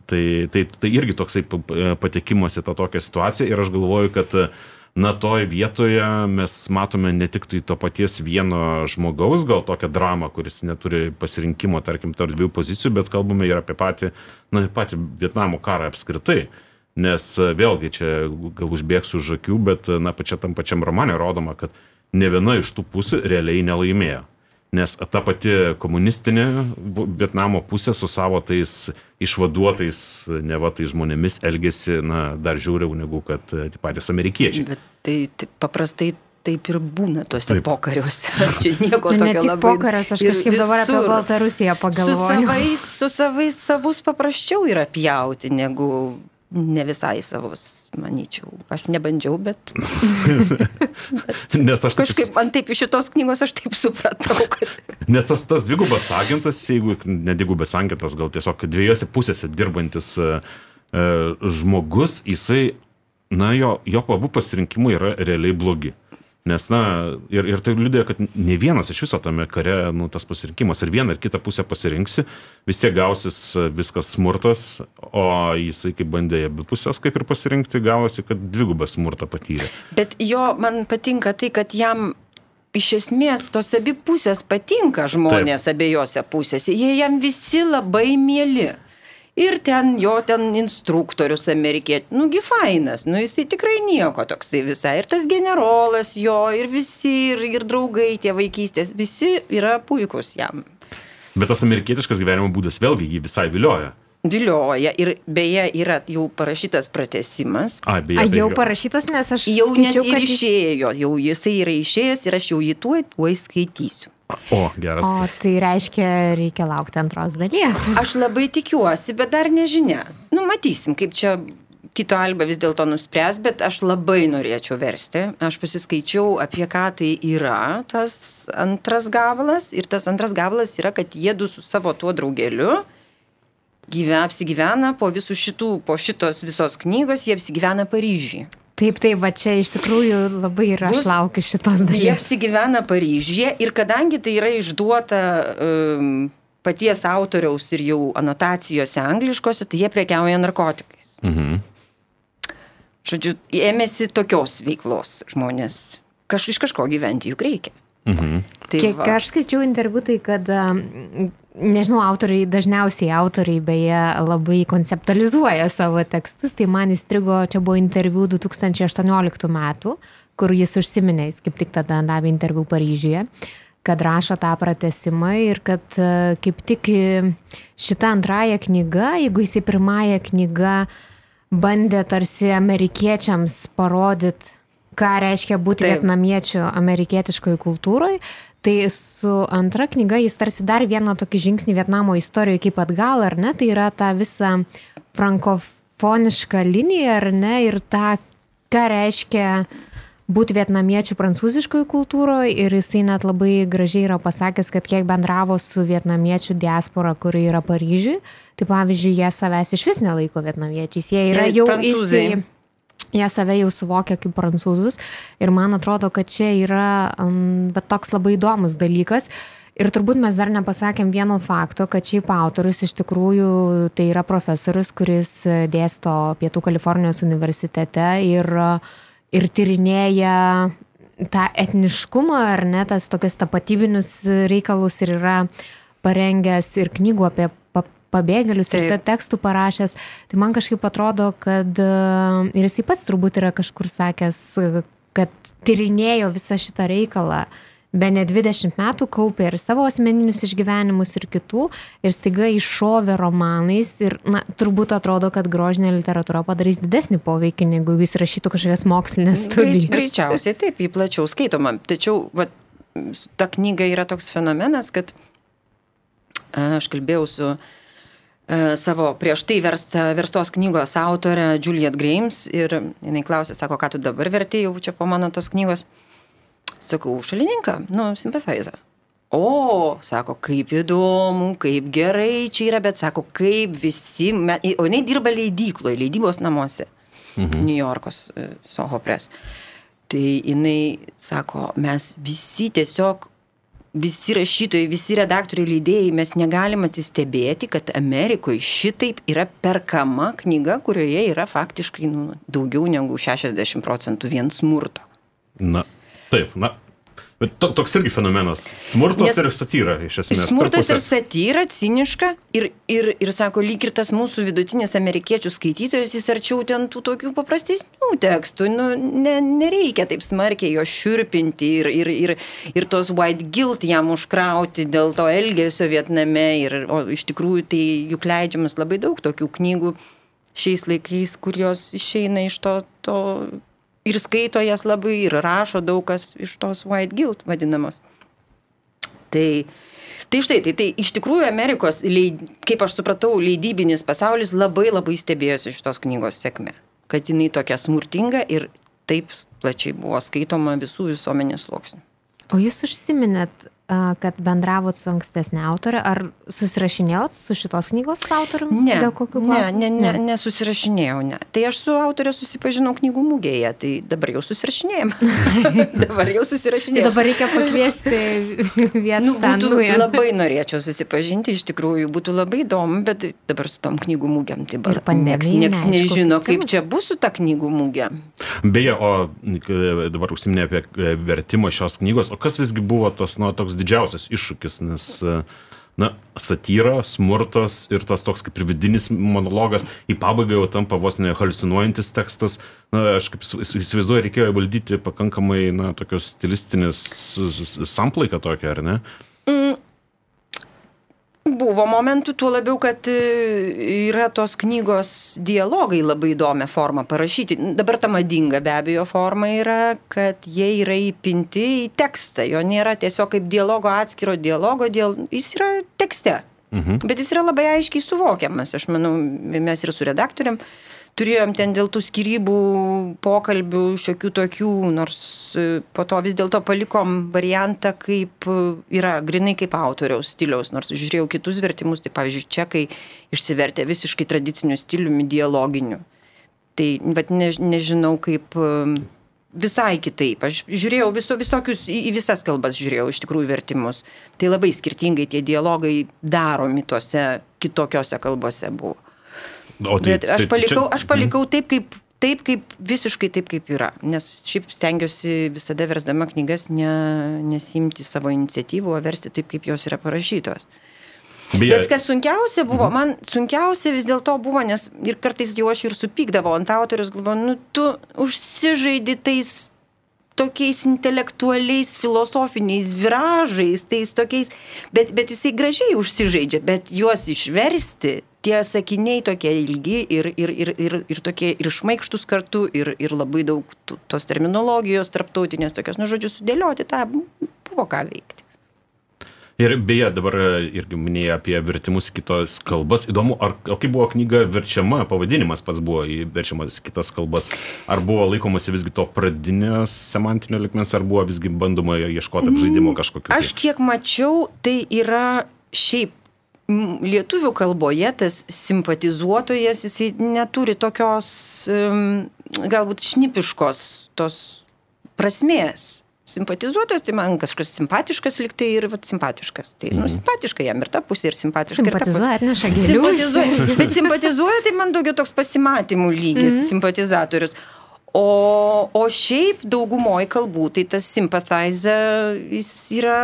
Tai, tai, tai irgi toksai pa- patekimas į tą tokią situaciją ir aš galvoju, kad na toj vietoje mes matome ne tik tai to paties vieno žmogaus, gal tokią dramą, kuris neturi pasirinkimo, tarkim, tarp dviejų pozicijų, bet kalbame ir apie patį, na, patį Vietnamo karą apskritai. Nes e, vėlgi čia gal užbėgsiu už akių, bet na, pačia tam pačiam romane rodoma, kad ne viena iš tų pusių realiai nelaimėjo. Nes ta pati komunistinė Vietnamo pusė su savo tais išvaduotais, neva tai žmonėmis elgesi, na, dar žiauriau negu kad e, tie patys amerikiečiai. Bet tai, tai paprastai taip ir būna tuose Taip. pokariuose. Čia nieko Nu, tokio labai. pokaras, aš kažkaip dabar apie. Baltarusiją Su pagalvoju. savais, su savais savus paprasčiau yra pjauti, negu ne visai savus, manyčiau. Aš nebandžiau, bet Nes, aš taip, kažkaip man taip iš šitos knygos aš taip supratau, kad... nes tas, tas dvigubas agentas, jeigu ne dvigubas agentas, gal tiesiog dviejose pusėse dirbantis e, e, žmogus, jisai, na, jo, jo abu pasirinkimai yra realiai blogi. Nes, na, ir, ir tai liūdėjo, kad ne vienas iš viso tame kare, nu, tas pasirinkimas, ar vieną ar kitą pusę pasirinksi, vis tiek gausis e, viskas smurtas, o jisai kaip bandė abi pusės kaip ir pasirinkti, gavosi, kad dvigubą smurtą patyrė. Bet jo, man patinka tai, kad jam iš esmės tos abi pusės patinka žmonės Taip. abiejose pusėse. Jie jam visi labai mėly. Ir ten jo ten instruktorius amerikietis, nugi fainas, nu jisai tikrai nieko toksai visai. Ir tas generolas jo, ir visi, ir, ir draugai tie vaikystės, visi yra puikus jam. Bet tas amerikietiškas gyvenimo būdas vėlgi jį visai vilioja. Vilioja ir beje yra jau parašytas pratesimas. A, beje, A, tai jau jo. parašytas, nes aš Jau net skaičiau, ir kad jis... išėjo, jau jisai yra išėjęs ir aš jau jį tuoj, tuoj skaitysiu. O, geras. O tai reiškia, reikia laukti antros dalies. Aš labai tikiuosi, bet dar nežinia. Nu, matysim, kaip čia kito alba vis dėlto nuspręs, bet aš labai norėčiau versti. Aš pasiskaičiau, apie ką tai yra tas antras gabalas. Ir tas antras gabalas yra, kad jie du su savo tuo draugeliu gyve, apsigyvena po visų šitų, po šitos visos knygos, jie apsigyvena Paryžiuje. Taip, taip, va čia iš tikrųjų labai ir aš Bus- laukiu šitos Jie dalies. apsigyvena Paryžiuje ir kadangi tai yra išduota um, paties autoriaus ir jau anotacijose angliškose, tai jie prekiauja narkotikais. Mhm. Žodžiu, ėmėsi tokios veiklos žmonės. Kaž, iš kažko gyventi juk reikia. Mhm. Tai Kiek va. aš skaičiau interviu, tai kad, um, nežinau, autoriai, dažniausiai autoriai beje labai konceptualizuoja savo tekstus, tai man įstrigo, čia buvo interviu 2018 metų, kur jis užsiminė, jis kaip tik tada davė interviu Paryžiuje kad rašo tą pratesimą ir kad e, kaip tik e, šita antraja knyga, jeigu jisai pirmąją knygą bandė tarsi amerikiečiams parodyti, ką reiškia būti Taip. vietnamiečių amerikietiškoje kultūroje, Tai su antra knyga jis tarsi dar vieną tokį žingsnį Vietnamo istorijoje kaip atgal, ar ne? Tai yra ta visa frankofoniška linija, ar ne? Ir ta, ką reiškia būti vietnamiečių prancūziškoje kultūroje ir jisai net labai gražiai yra pasakęs, kad kiek bendravo su vietnamiečių diaspora, kuri yra Paryžiui, tai pavyzdžiui, jie savęs iš vis nelaiko vietnamiečiais, jie yra jau prancūzai. Jie save jau suvokia kaip prancūzus ir man atrodo, kad čia yra um, toks labai įdomus dalykas. Ir turbūt mes dar nepasakėm vieno fakto, kad šiaip autorius iš tikrųjų tai yra profesorius, kuris dėsto Pietų Kalifornijos universitete ir, ir tyrinėja tą etniškumą ar ne, tas tokias tapatybinius reikalus ir yra parengęs ir knygų apie pa- pabėgėlius ir Taip. te- tekstų parašęs. Tai man kažkaip atrodo, kad e, ir jisai pats turbūt yra kažkur sakęs, kad tyrinėjo visą šitą reikalą. Be ne 20 metų kaupė ir savo asmeninius išgyvenimus ir kitų, ir staiga iššovė romanais ir, na, turbūt atrodo, kad grožinė literatūra padarys didesnį poveikį, negu jis rašytų kažkokias mokslinės studijas. greičiausiai taip, jį plačiau skaitoma. Tačiau va, ta knyga yra toks fenomenas, kad aš kalbėjau su e, savo prieš tai versta, verstos knygos autorė Juliet Grimes ir jinai klausė, sako, ką tu dabar vertėjai jau čia po mano tos knygos. Sakau, šalininką, nu, simpatizą. O, sako, kaip įdomu, kaip gerai čia yra, bet sako, kaip visi, me... o jinai dirba leidykloje, leidybos namuose, mhm. New Yorkos e, Soho Press. Tai jinai sako, mes visi tiesiog, visi rašytojai, visi redaktoriai, leidėjai, mes negalim atsistebėti, kad Amerikoje šitaip yra perkama knyga, kurioje yra faktiškai nu, daugiau negu 60 procentų vien smurto. Na, taip, na. Bet to, toks irgi fenomenas. Smurtas Nes- ir satyra, iš esmės. Smurtas ir satyra, ciniška ir, ir, ir sako, lyg ir tas mūsų vidutinis amerikiečių skaitytojas, jis arčiau ten tų tokių paprastesnių tekstų, nu, ne, nereikia taip smarkiai jo šiurpinti ir, ir, ir, ir tos white guilt jam užkrauti dėl to elgesio Vietname, ir, o iš tikrųjų tai juk leidžiamas labai daug tokių knygų šiais laikais, kur jos išeina iš to, to ir skaito jas labai, ir rašo daug kas iš tos white guilt vadinamos. Tai, tai štai, tai, tai iš tikrųjų Amerikos, leid, kaip aš supratau, leidybinis pasaulis labai labai stebėjosi šitos knygos sėkme. Kad jinai tokia smurtinga ir taip plačiai buvo skaitoma visų visuomenės sluoksnių. O jūs užsiminėt, kad bendravot su ankstesnė autorė, ar susirašinėjot su šitos knygos autoriumi? Ne, Dėl kokių ne, klausimų? ne, ne, nesusirašinėjau, ne. Tai aš su autorė susipažinau knygų mūgėje, tai dabar jau susirašinėjom. dabar jau Tai susirašinėjom. dabar reikia pakviesti vieną Nu, būtų, nuėję. labai norėčiau susipažinti, iš tikrųjų, būtų labai įdomu, bet dabar su tom knygų mūgiam, tai dabar nieks, nieks nežino, kaip čia bus su ta knygų mūgė. Beje, o e, dabar užsiminė apie e, vertimą šios knygos, o kas visgi buvo tas, na, toks didžiausias iššūkis, nes, e, na, satyra, smurtas ir tas toks kaip ir vidinis monologas į pabaigą jau tampa vos ne halucinuojantis tekstas. Na, aš kaip įs- įs- įsivaizduoju, reikėjo valdyti pakankamai, na, tokios stilistinės samplaiką tokią, ar ne? Buvo momentų, tuo labiau, kad e, yra tos knygos dialogai labai įdomią formą parašyti. Dabar ta madinga be abejo forma yra, kad jie yra įpinti į tekstą. Jo nėra tiesiog kaip dialogo atskiro dialogo, dial... jis yra tekste. Mhm. Bet jis yra labai aiškiai suvokiamas. Aš manau, mes ir su redaktoriam turėjom ten dėl tų skirybų pokalbių šiokių tokių, nors e, po to vis dėlto palikom variantą, kaip e, yra grinai kaip autoriaus stiliaus, nors žiūrėjau kitus vertimus, tai pavyzdžiui, čekai išsivertė visiškai tradiciniu stiliumi dialoginiu. Tai bet ne, nežinau kaip e, visai kitaip. Aš žiūrėjau viso, visokius, į, visas kalbas žiūrėjau iš tikrųjų vertimus. Tai labai skirtingai tie dialogai daromi tuose kitokiose kalbose buvo. O Bet aš palikau, aš Mhm. palikau taip, kaip, taip, kaip visiškai taip, kaip yra. Nes šiaip stengiuosi visada versdama knygas ne, nesimti savo iniciatyvų, o versti taip, kaip jos yra parašytos. Beje, Bet kas sunkiausia buvo, man sunkiausia vis dėlto buvo, nes ir kartais jau aš ir supykdavau ant autorius, galvoju, nu tu užsižaidi tais tokiais intelektualiais, filosofiniais viražais, tais tokiais, bet, bet jisai gražiai užsižaidžia, bet juos išversti, tie sakiniai tokie ilgi ir, ir, ir, ir, ir tokie ir šmaikštus kartu, ir, ir labai daug tos terminologijos tarptautinės tokios, nu žodžiu, sudėlioti tą buvo ką veikti. Ir beje, dabar e, irgi minėjai apie vertimus į kitas kalbas. Įdomu, ar, o kaip buvo knyga verčiama, pavadinimas pats buvo verčiamas į kitas kalbas. Ar buvo laikomasi visgi to pradinio semantinio likmens, ar buvo visgi bandoma ieškoti apžaidimo mm, kažkokio? Aš kiek mačiau, tai yra šiaip lietuvių kalboje tas simpatizuotojas, jisai neturi tokios galbūt šnipiškos tos prasmės simpatizuotojas, tai man kažkas simpatiškas liktai ir vat, simpatiškas. Tai, nu, mhm. simpatiška jam ir ta pusė, ir simpatiška. Simpatizuoja, atneša gėlių. Simpatizuoja, bet simpatizuoja, tai man daugiau toks pasimatymų lygis, mm -hmm. simpatizatorius. O, o šiaip daugumoji kalbų, tai tas sympathizer, jis yra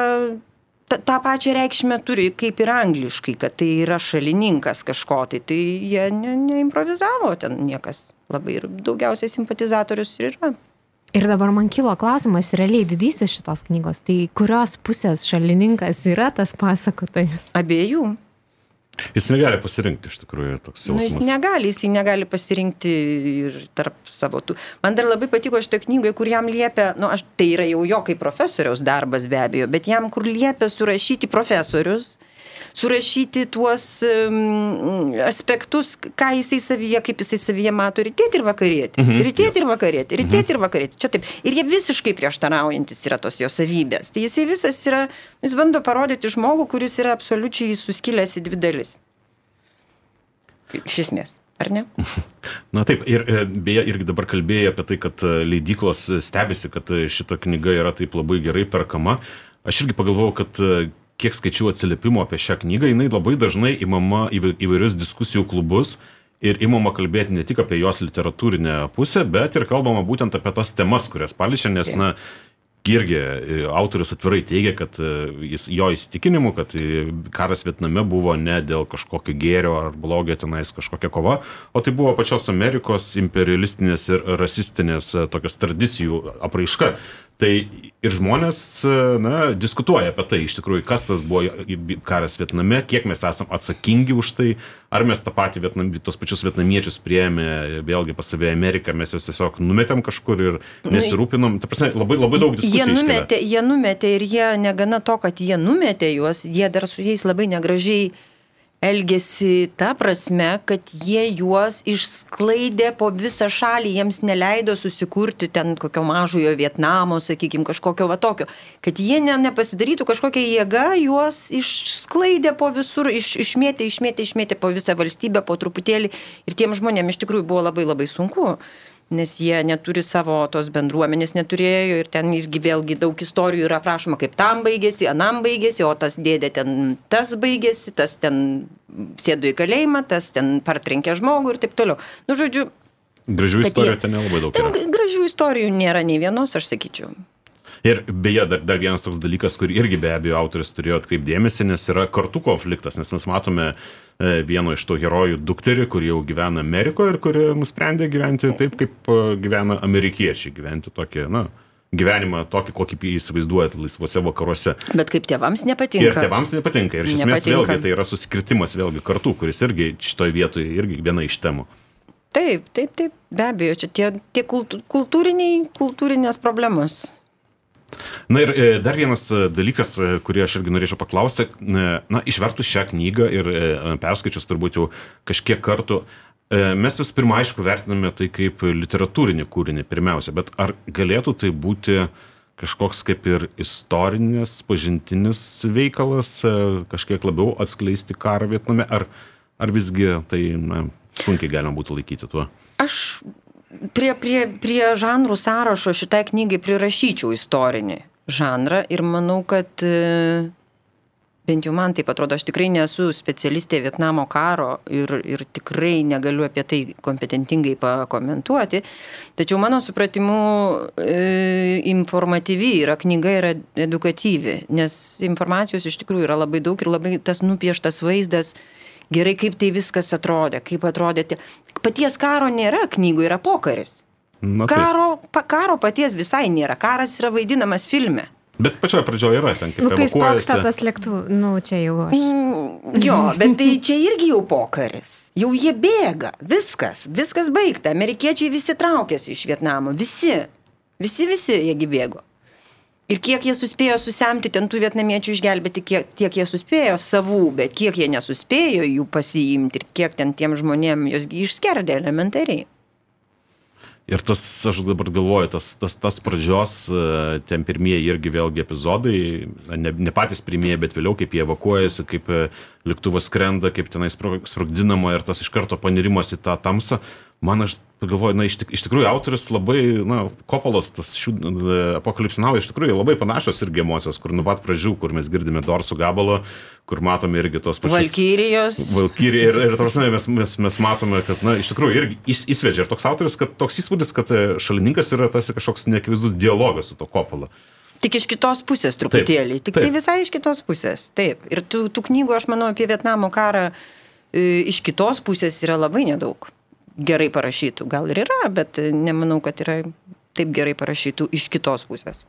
ta, tą pačią reikšmę turi kaip ir angliškai, kad tai yra šalininkas kažko, tai, tai jie ne, neimprovizavo ten niekas labai ir daugiausiai simpatizatorius ir yra. Ir dabar man kilo klausimas, realiai didysis šitos knygos, tai kurios pusės šalininkas yra tas pasakotojas? Abiejų. Jis negali pasirinkti iš tikrųjų toks jausmas. Nu, jis negali, jis negali pasirinkti ir tarp savo tų. Man dar labai patiko šitą knygą, kur jam liepia, nu, aš, tai yra jau jo kaip profesoriaus darbas be abejo, bet jam kur liepia surašyti profesorius, surašyti tuos aspektus, ką jisai savyje, kaip jisai savyje mato rytėti ir vakarėti. Mhm. Rytėti ir vakarėti, rytėti mhm. ir vakarėti. Čia taip. Ir jie visiškai prieštaraujantis yra tos jo savybės. Tai jisai visas yra, jis bando parodyti žmogų, kuris yra absoliučiai suskilęs į dvi dalis. Iš esmės. Ar ne? Na taip, ir e, beje, irgi dabar kalbėjai apie tai, kad e, leidyklos stebisi, kad e, šita knyga yra taip labai gerai perkama. Aš irgi pagalvojau, kad kiek skaičiau atsiliepimų apie šią knygą, jinai labai dažnai įmama įvairius diskusijų klubus ir įmama kalbėti ne tik apie jos literatūrinę pusę, bet ir kalbama būtent apie tas temas, kurias paliečia, nes, na, irgi e, autorius atvirai teigia, kad e, jis, jo įsitikinimu, kad e, karas Vietname buvo ne dėl kažkokio gėrio ar blogio tenais kažkokia kova, o tai buvo pačios Amerikos imperialistinės ir rasistinės tokios tradicijų apraiška. Tai ir žmonės na, diskutuoja apie tai, iš tikrųjų, kas tas buvo karas Vietname, kiek mes esame atsakingi už tai, ar mes tą patį Vietnam, tos pačius vietnamiečius prieėmė vėlgi pas save Ameriką, mes juos tiesiog numetėm kažkur ir nu, nesirūpinom. Ta prasme, labai, labai daug diskusijų. Jie numetė, jie numetė ir jie negana to, kad jie numetė juos, jie dar su jais labai negražiai elgėsi ta prasme, kad jie juos išsklaidė po visą šalį, jiems neleido susikurti ten kokio mažojo Vietnamo, sakykime, kažkokio va tokio, kad jie ne, nepasidarytų kažkokią jėgą, juos išsklaidė po visur, iš, išmėtė, išmėtė, išmėtė po visą valstybę po truputėlį. Ir tiem žmonėm iš tikrųjų buvo labai labai sunku nes jie neturi savo tos bendruomenės neturėjo ir ten irgi vėlgi daug istorijų yra aprašoma, kaip tam baigėsi, anam baigėsi, o tas dėdė ten tas baigėsi, tas ten sėdo į kalėjimą, tas ten partrenkė žmogų ir taip toliau. Nu, žodžiu. Gražių istorijų ten nelabai daug. Yra. Gražių istorijų nėra nei vienos, aš sakyčiau. Ir beje, dar, dar vienas toks dalykas, kur irgi be abejo autoris turėjo atkreipdėmėsi, nes yra kartų konfliktas, nes mes matome vieno iš to herojų dukterį, kuri jau gyvena Amerikoje ir kuri nusprendė gyventi taip, kaip e, gyvena amerikiečiai, gyventi tokį, na, gyvenimą tokį, kokį įsivaizduojate laisvose vakaruose. Bet kaip tėvams nepatinka. Ir tėvams nepatinka. Ir iš esmės vėlgi tai yra susikirtimas vėlgi kartu, kuris irgi šitoje vietoje irgi viena iš temų. Taip, taip, taip, be abejo, čia tie, tie kultūriniai, kultūrinės problemos. Na ir e, dar vienas e, dalykas, e, kurį aš irgi norėčiau paklausti, na, išvertus šią knygą ir perskaičius turbūt jau kažkiek kartų, mes vis pirma, aišku, vertiname tai kaip literatūrinį kūrinį pirmiausia, bet ar galėtų tai būti kažkoks kaip ir istorinis, pažintinis veikalas, kažkiek labiau atskleisti karą Vietname, ar, ar visgi tai na, sunkiai galima būtų laikyti tuo? Aš prie, prie, prie žanrų sąrašo šitai knygai prirašyčiau istorinį žanrą ir manau, kad e, bent jau man taip atrodo, aš tikrai nesu specialistė Vietnamo karo ir, ir tikrai negaliu apie tai kompetentingai pakomentuoti, tačiau mano supratimu e, informatyvi yra knyga yra edukatyvi, nes informacijos iš tikrųjų yra labai daug ir labai tas nupieštas vaizdas gerai, kaip tai viskas atrodė, kaip atrodė. Tie... Paties karo nėra knygų, yra pokaris. Na, karo, pa, karo paties visai nėra, karas yra vaidinamas filme. Bet pačioje pradžioje yra ten, kaip nu, kai sproksta tas lėktuvas, nu čia jau aš. Mm, jo, bet tai čia irgi jau pokaris. Jau jie bėga, viskas, viskas baigta. Amerikiečiai visi traukėsi iš Vietnamo, visi, visi, visi jiegi bėgo. Ir kiek jie suspėjo susemti ten tų vietnamiečių išgelbėti, kiek, tiek jie suspėjo savų, bet kiek jie nesuspėjo jų pasiimti ir kiek ten tiem žmonėm jos išskerdė elementariai. Ir tas, aš dabar galvoju, tas, tas, tas pradžios, e, ten pirmieji irgi vėlgi epizodai, ne, ne patys pirmieji, bet vėliau, kaip jie evakuojasi, kaip e, lėktuvas skrenda, kaip tenai sprogdinama ir tas iš karto panirimas į tą tamsą, man aš pagalvoju, na, iš, tik, iš tikrųjų autoris labai, na, Kopolos, tas šių e, apokalipsinau, iš tikrųjų labai panašios irgi emocijos, kur nuo pat pradžių, kur mes girdime Dorsų gabalą, kur matome irgi tos pačios. Valkyrijos. Valkyrija ir, ir tarsi mes, mes, mes matome, kad, na, iš tikrųjų irgi įs, įsvedžia ir toks autoris, kad toks įspūdis, kad e, šalininkas yra tarsi kažkoks neakivaizdus dialogas su to Kopola. Tik iš kitos pusės truputėlį. Taip, Tik taip. tai visai iš kitos pusės. Taip. Ir tų, tų knygų, aš manau, apie Vietnamo karą e, iš kitos pusės yra labai nedaug gerai parašytų. Gal ir yra, bet nemanau, kad yra taip gerai parašytų iš kitos pusės.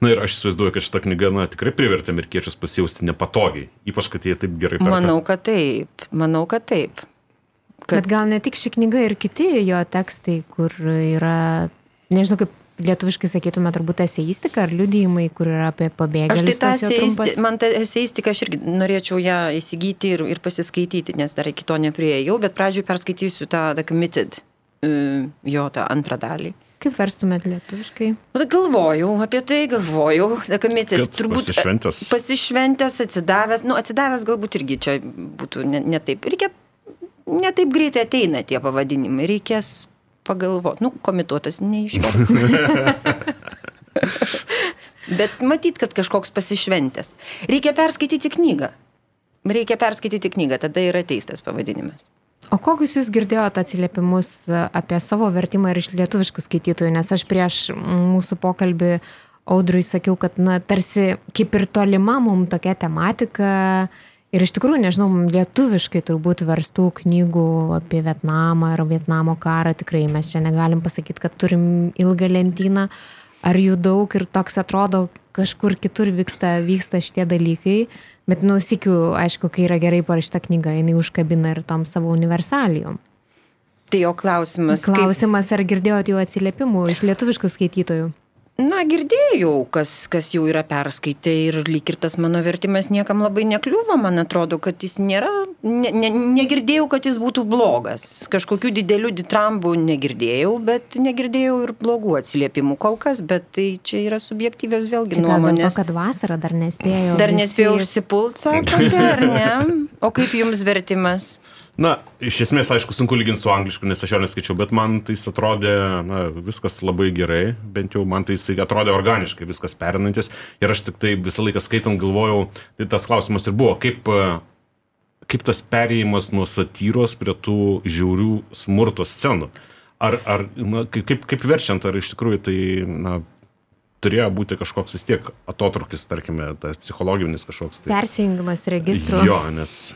Na ir aš įsivaizduoju, kad šita knyga na, tikrai privertė amerikiečius pasijausti nepatogiai, ypač kad jie taip gerai parašė. Manau, kad taip. Manau, kad taip. Kad... Bet gal ne tik ši knyga ir kiti jo tekstai, kur yra, nežinau kaip lietuviškai sakytume turbūt eseistika ar liudijimai, kur yra apie pabėgėlius. Aš tai tą eseisti, man tą eseistiką aš irgi norėčiau ją įsigyti ir, ir pasiskaityti, nes dar iki to neprieėjau, bet pradžiui perskaitysiu tą The Committed, jo tą antrą dalį. Kaip verstumėt lietuviškai? Galvojau apie tai, galvojau, The Committed. Turbūt pasišventęs. Pasišventęs, atsidavęs, nu atsidavęs galbūt irgi čia būtų ne, ne taip. Reikia, ne taip greitai ateina tie pavadinimai, reikės pagalvoti. Nu, komituotas neiškios. Bet matyt, kad kažkoks pasišventęs. Reikia perskaityti knygą. Reikia perskaityti knygą, tada yra teistas pavadinimas. O kokius jūs girdėjote atsiliepimus apie savo vertimą ir iš lietuviškų skaitytojų, nes aš prieš mūsų pokalbį audrui sakiau, kad, na, tarsi kaip ir tolima mums tokia tematika, uh, Ir iš tikrųjų, nežinau, lietuviškai turbūt verstų knygų apie Vietnamą ar Vietnamo karą tikrai mes čia negalim pasakyti, kad turim ilgą lentyną, ar jų daug ir toks atrodo, kažkur kitur vyksta, vyksta šitie dalykai, bet nusikiu, aišku, kai yra gerai parašyta knyga, jinai užkabina ir tom savo universalijom. Tai jo klausimas. Klausimas, kaip... ar girdėjote jų atsiliepimų iš lietuviškų skaitytojų? Na, girdėjau, kas, kas jau yra perskaitę ir lyg ir tas mano vertimas niekam labai nekliuvo, man atrodo, kad jis nėra, ne, ne, negirdėjau, kad jis būtų blogas. Kažkokių didelių ditrambų negirdėjau, bet negirdėjau ir blogų atsiliepimų kol kas, bet tai čia yra subjektyvios vėlgi čia nuomonės. Dėl to, kad vasara dar nespėjau. Dar nespėjau visi... užsipult, sakote, ar ne? O kaip jums vertimas? Na, iš esmės, aišku, sunku lyginti su anglišku, nes aš jo neskaičiau, bet man tai atrodė, na, viskas labai gerai, bent jau man tai atrodė organiškai, viskas perinantis. Ir aš tik tai visą laiką skaitant galvojau, tai tas klausimas ir buvo, kaip, kaip tas perėjimas nuo satyros prie tų žiaurių smurto scenų. Ar, ar na, kaip, kaip verčiant, ar iš tikrųjų tai, na, turėjo būti kažkoks vis tiek atotrukis, tarkime, tas psichologinis kažkoks. Tai... Persijungimas registrų. Jo, nes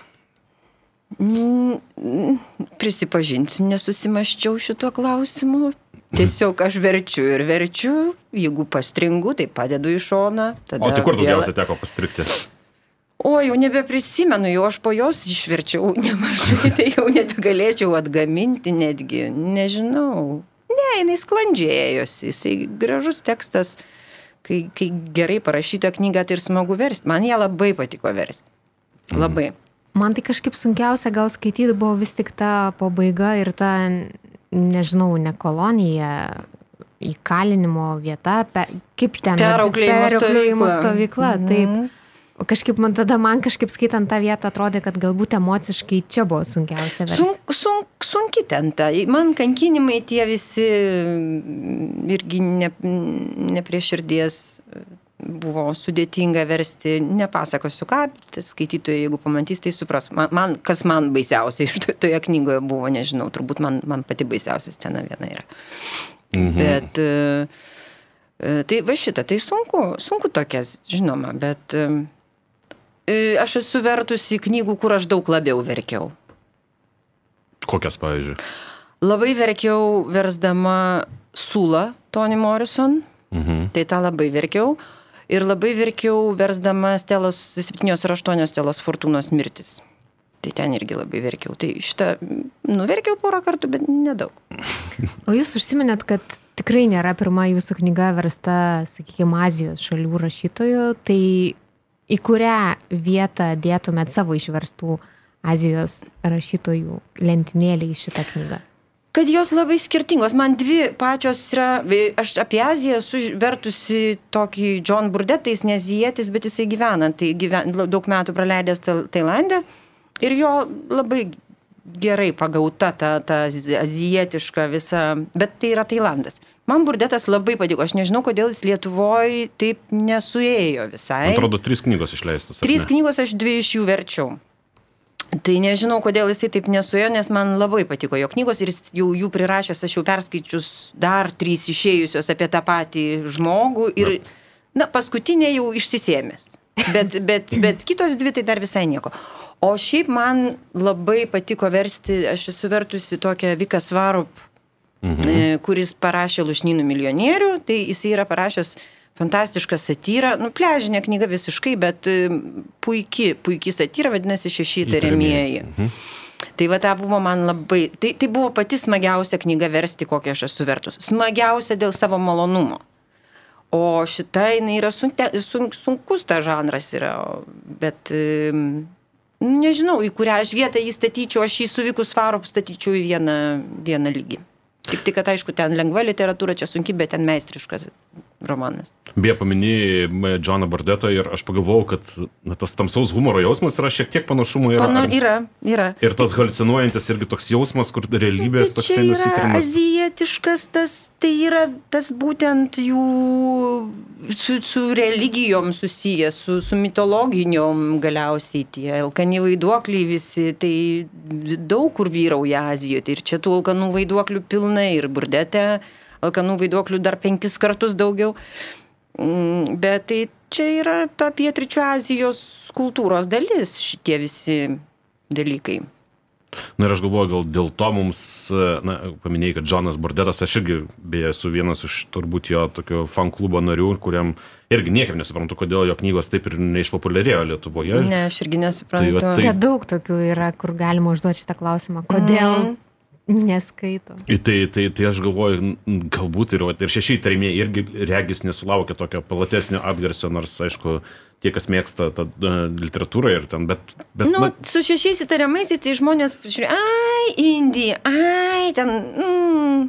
Prisipažinsiu, nesusimaščiau šituo klausimu. Tiesiog aš verčiu ir verčiu, jeigu pastringu, tai padedu į šoną. O tai kur daugiausia teko pastrikti? O jau nebeprisimenu, jau aš po jos išverčiau nemažai, tai jau nebegalėčiau atgaminti netgi, nežinau. Ne, jinai sklandžėjosi, jisai gražus tekstas, kai, kai gerai parašyta knyga, tai ir smagu versti. Man ją labai patiko versti. Labai. Mm. Man tai kažkaip sunkiausia gal skaityti buvo vis tik ta pabaiga ir ta, nežinau, ne kolonija, įkalinimo vieta, pe, kaip ten. Perauklėjimo stovykla. -hmm. Taip. O kažkaip man tada, man kažkaip skaitant tą vietą atrodė, kad galbūt emociškai čia buvo sunkiausia. Versti. Sunk, sunk, sunki ten ta. Man kankinimai tie visi irgi ne, ne prie širdies buvo sudėtinga versti, nepasakosiu ką, skaitytojai, jeigu pamatys, tai supras. Man, man, kas man baisiausia iš toje knygoje buvo, nežinau, turbūt man, man pati baisiausia scena viena yra. Mhm. Bet e, e, tai va šitą, tai sunku, sunku tokias, žinoma, bet e, aš esu vertusi knygų, kur aš daug labiau verkiau. Kokias, pavyzdžiui? Labai verkiau versdama Sula, Tony Morrison. Mhm. Tai tą labai verkiau. Ir labai verkiau versdama Stelos, 7 ar 8 Stelos Fortūnos mirtis. Tai ten irgi labai verkiau. Tai šitą nuverkiau porą kartų, bet nedaug. O jūs užsiminėt, kad tikrai nėra pirma jūsų knyga versta, sakykime, Azijos šalių rašytojų, tai į kurią vietą dėtumėt savo išverstų Azijos rašytojų lentynėlį į šitą knygą? Kad jos labai skirtingos. Man dvi pačios yra, aš apie Aziją esu vertusi tokį John Burdet, tai jis nezietis, bet jisai gyvena, tai gyven, daug metų praleidęs Tailandė ir jo labai gerai pagauta ta, ta azijietiška visa, bet tai yra Tailandas. Man burdetas labai patiko, aš nežinau, kodėl jis Lietuvoje taip nesuėjo visai. Atrodo, trys knygos išleistos. Trys knygos, aš dvi iš jų verčiau. Tai nežinau, kodėl jisai taip nesuėjo, nes man labai patiko jo knygos ir jau jų prirašęs, aš jau perskaičius dar trys išėjusios apie tą patį žmogų ir, na, paskutinė jau išsisėmės. Bet, bet, bet kitos dvi tai dar visai nieko. O šiaip man labai patiko versti, aš esu vertusi tokią Vika Svarup, mhm. E, kuris parašė Lušnynų milijonierių, tai jisai yra parašęs uh, fantastiška satyra, nu, pležinė knyga visiškai, bet puikiai, puikiai satyra, vadinasi, šeši tariamieji. Mhm. Tai va, ta buvo man labai, tai, tai buvo pati smagiausia knyga versti, kokią aš esu vertus. Smagiausia dėl savo malonumo. O šita, jinai yra sunte, sun, sunkus ta žanras yra, bet nežinau, į kurią aš vietą jį statyčiau, aš jį su Vikus Faru statyčiau į vieną, vieną lygį. Tik tai, kad aišku, ten lengva literatūra, čia sunki, bet ten meistriškas romanas. Beje, paminėjai Džoną Bardetą ir aš pagalvojau, kad na, tas tamsaus humoro jausmas yra šiek tiek panašumų. Yra, Pana, yra, yra. Ir tas halucinuojantis irgi toks jausmas, kur realybės toks nusitrimas. Azijietiškas, tas, tai yra tas būtent jų su, su religijom susijęs, su, su mitologiniom galiausiai tie alkani vaiduokliai visi, tai daug kur vyrauja Azijoje. Tai ir čia tų alkanų vaiduoklių pilna ir burdete alkanų vaiduoklių dar penkis kartus daugiau. Mm, bet tai čia yra ta pietričio Azijos kultūros dalis šitie visi dalykai. Na ir aš galvoju, gal dėl to mums, na, paminėjai, kad Džonas Bordetas, aš irgi beje esu vienas iš turbūt jo tokio fan klubo narių, kuriam irgi niekaip nesuprantu, kodėl jo knygos taip ir neišpopuliarėjo Lietuvoje. Ne, aš irgi nesuprantu. Tai, va, tai... Čia daug tokių yra, kur galima užduoti šitą klausimą. Kodėl? Mm. Neskaito. Tai, tai, tai aš galvoju, galbūt ir, ir šešiai įtariamieji irgi regis nesulaukia tokio platesnio atgarsio, nors aišku, tie, kas mėgsta tą uh, literatūrą ir ten, bet... bet nu, na... su šešiais įtariamaisiais tai žmonės žiūri, ai, Indija, ai, ten... Mm,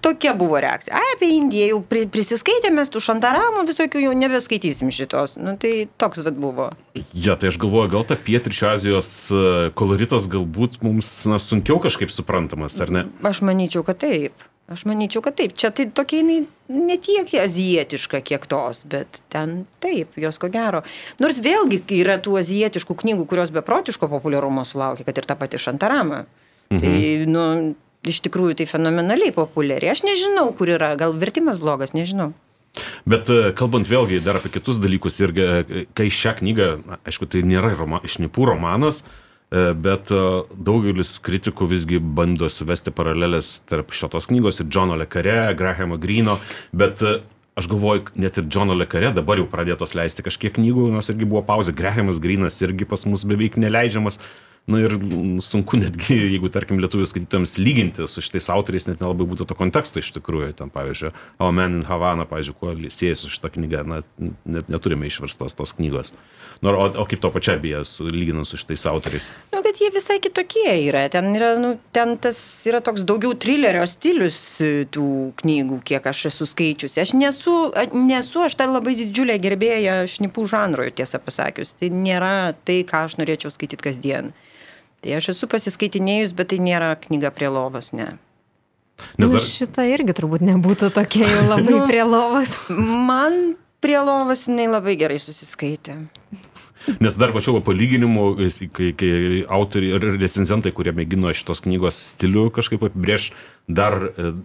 tokia buvo reakcija. Ai, apie Indiją jau prisiskaitėme, tų šantaramų visokių jau nebeskaitysim šitos. Nu, tai toks vad buvo. Ja, tai aš galvoju, gal ta pietričio Azijos e, koloritas galbūt mums na, sunkiau kažkaip suprantamas, ar ne? Aš manyčiau, kad taip. Aš manyčiau, kad taip. Čia tai tokia jinai ne tiek azijietiška, kiek tos, bet ten taip, jos ko gero. Nors vėlgi yra tų azijietiškų knygų, kurios beprotiško populiarumo sulaukia, kad ir ta pati Šantarama. Mhm. Tai, nu, iš tikrųjų tai fenomenaliai populiari. Aš nežinau, kur yra, gal vertimas blogas, nežinau. Bet e, kalbant vėlgi dar apie kitus dalykus, irgi, e, kai šią knygą, aišku, tai nėra roma, šnipų romanas, e, bet daugelis kritikų visgi bando suvesti paralelės tarp šitos knygos ir Džono Lekare, Grahamo Grino, bet aš galvoju, net ir Džono Lekare dabar jau pradėtos leisti kažkiek knygų, nors irgi buvo pauzė, Grahamas Grinas irgi pas mus beveik neleidžiamas. Na ir sunku netgi, jeigu, tarkim, lietuvių skaitytojams lyginti su šitais autoriais, net nelabai būtų to konteksto iš tikrųjų. Ten, pavyzdžiui, O Man in Havana, pavyzdžiui, kuo siejasi šitą knygą, na, net neturime išverstos tos knygos. Nu, o, o kaip to pačia su, lyginant su šitais autoriais? Nu, kad jie visai kitokie yra. Ten, yra, nu, ten tas yra toks daugiau trilerio stilius e, tų knygų, kiek aš esu skaičiusi. Aš nesu, nesu aš tai labai didžiulė gerbėja šnipų žanroje, tiesą pasakius. Tai nėra tai, ką aš norėčiau skaityti kasdien. Tai aš esu pasiskaitinėjus, bet tai nėra knyga prie lovos, ne. Nes nu, dar... nu, šita irgi turbūt nebūtų tokia jau labai nu, prie lovos. Man prie lovos jinai labai gerai susiskaitė. Nes dar pačiau palyginimų, kai, kai autoriai ir recenzentai, kurie mėgino šitos knygos stilių kažkaip apibrėž, dar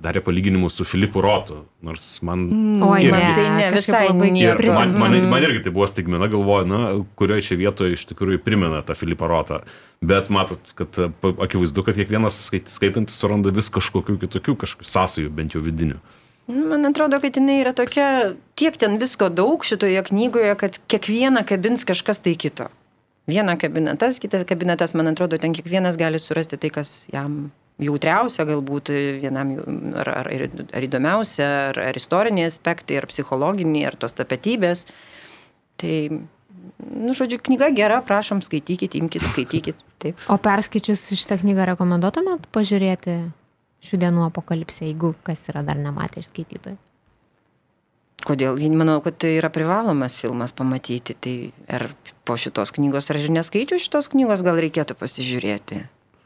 darė palyginimus su Filipu Rotu. Nors man... O, irgi, ne, tai ne visai ir man, man, man irgi tai buvo stigmena, galvoju, na, kurioje čia vietoje iš tikrųjų primena tą Filipą Rotą. Bet matot, kad akivaizdu, kad kiekvienas skaitantis suranda vis kažkokių kitokių kažkokių sąsajų, bent jau vidinių. Man atrodo, kad jinai yra tokia, tiek ten visko daug šitoje knygoje, kad kiekvieną kabins kažkas tai kito. Vieną kabinetas, kitas kabinetas, man atrodo, ten kiekvienas gali surasti tai, kas jam jautriausia galbūt vienam, ar, ar, ar įdomiausia, ar, ar istoriniai aspektai, ar psichologiniai, ar tos tapatybės. Tai, nu, žodžiu, knyga gera, prašom, skaitykit, imkite, skaitykit. Taip. O perskaičius šitą knygą rekomenduotumėt pažiūrėti šių dienų apokalipsę, jeigu kas yra dar nematę iš skaitytojų? Kodėl? Manau, kad tai yra privalomas filmas pamatyti. Tai ar po šitos knygos, ar ir neskaičiu šitos knygos, gal reikėtų pasižiūrėti.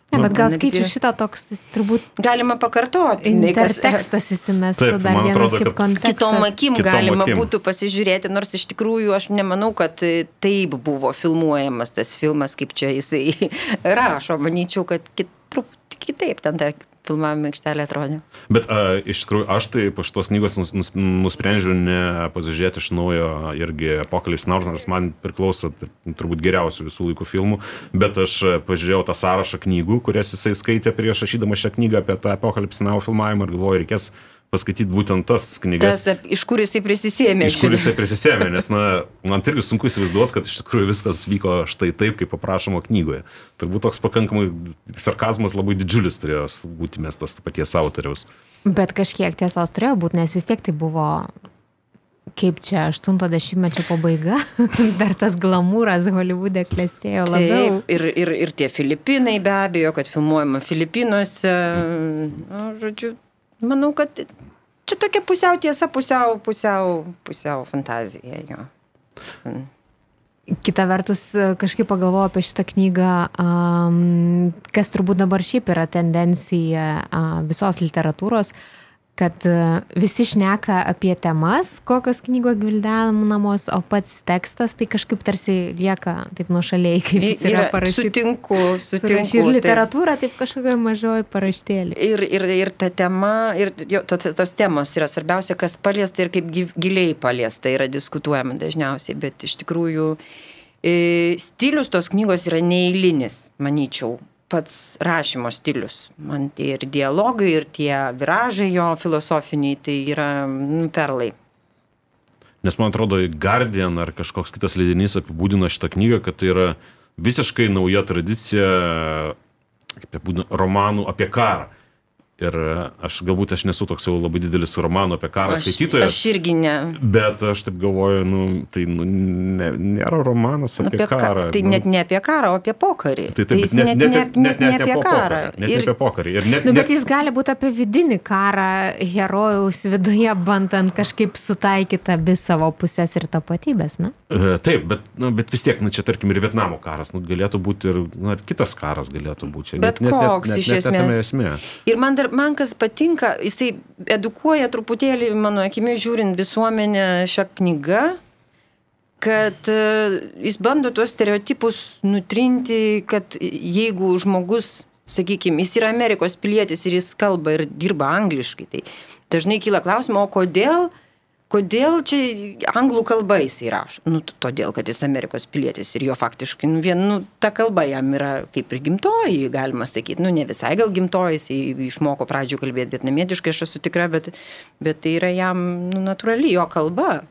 Ne, bet gal Netgi- skaičiu šitą toks, turbūt Galima pakartoti. nei kas- intertekstas įsimestų Taip, dar vienas atrodo, kaip kontekstas. Kitom akim Kitom galima akim. būtų pasižiūrėti, nors iš tikrųjų aš nemanau, kad e, taip buvo filmuojamas tas filmas, kaip čia jisai rašo. Manyčiau, kad kit, truputį kitaip ten ta filmavimo aikštelė atrodė. Bet a, iš tikrųjų aš tai po šitos knygos nus, nus, nusprendžiau ne pasižiūrėti iš naujo irgi Apocalypse Now, nors man priklauso turbūt geriausių visų laikų filmų, bet aš pažiūrėjau tą sąrašą knygų, kurias jisai skaitė prieš rašydama šią knygą apie tą Apocalypse Now filmavimą ir galvoju, reikės paskaityti būtent tas knygas. Tas, iš kur jisai prisisėmė. Iš kur jisai prisisėmė, nes, na, man irgi sunku įsivaizduoti, kad iš tikrųjų viskas vyko štai taip, kaip aprašoma knygoje. Turbūt toks pakankamai sarkazmas labai didžiulis turėjo būti mestas to paties autoriaus. Bet kažkiek tiesos turėjo būti, nes vis tiek tai buvo, kaip čia, 80-mečio pabaiga, dar tas glamūras Hollywoode klestėjo labiau. Taip, ir, ir, ir tie Filipinai be abejo, kad filmuojama Filipinuose. Nu, žodžiu, manau, kad čia tokia pusiau tiesa, pusiau, pusiau, pusiau fantazija jo. Kita vertus, kažkaip pagalvojau apie šitą knygą, um, kas turbūt dabar šiaip yra tendencija uh, visos literatūros, kad uh, visi šneka apie temas, kokios knygos gvildenamos, o pats tekstas tai kažkaip tarsi lieka taip nuošaliai, kaip jis yra Yra- parašytas. Sutinku, sutinku. Ir taip. literatūra taip kažkokia mažoji paraštėlė. Ir, ir, ir ta tema, ir jo, to, tos temos yra svarbiausia, kas paliesta ir kaip gi- giliai paliesta yra diskutuojama dažniausiai, bet iš tikrųjų e, stilius tos knygos yra neįlinis, manyčiau, pats rašymo stilius. Man ir dialogai, ir tie viražai jo filosofiniai, tai yra nu, perlai. Nes man atrodo, Guardian ar kažkoks kitas leidinys apibūdino šitą knygą, kad tai yra visiškai nauja tradicija, kaip apibūdino, romanų apie karą. Ir aš galbūt aš nesu toks jau labai didelis romanų apie karą Aš, skaitytojas. aš irgi ne. Bet aš taip galvoju, nu, tai nu, ne, nėra romanas apie, Apie karą. ka, tai nu, net ne apie karą, o apie pokarį. Tai taip, jis bet net, net, net, net, ne net apie karą. pokarį, Net Ir- apie pokarį. Ir net, Nu, net, bet jis gali būti apie vidinį karą herojaus viduje, bandant kažkaip sutaikyti abi savo pusės ir tapatybės, na? E, Taip, bet, nu, bet vis tiek, nu, čia tarkim ir Vietnamo karas, nu, galėtų būti ir nu, ir kitas karas galėtų būti. Čia Bet net, net, koks net, iš net, net, net esmės. esmė. Ir man dar, man kas patinka, jisai edukuoja truputėlį, mano akimi žiūrint, visuomenę šią knygą, kad e, jis bando tuos stereotipus nutrinti, kad jeigu žmogus, sakykime, jis yra Amerikos pilietis ir jis kalba ir dirba angliškai, tai dažnai kyla klausimas, o kodėl Kodėl čia anglų kalba jisai rašo? Nu, todėl, kad jis Amerikos pilietis ir jo faktiškai, nu, vien, nu, ta kalba jam yra kaip ir gimtoji, galima sakyti. Nu, ne visai gal gimtoji, jisai išmoko pradžių kalbėti vietnamietiškai, aš esu tikra, bet, bet tai yra jam nu, natūrali jo kalba.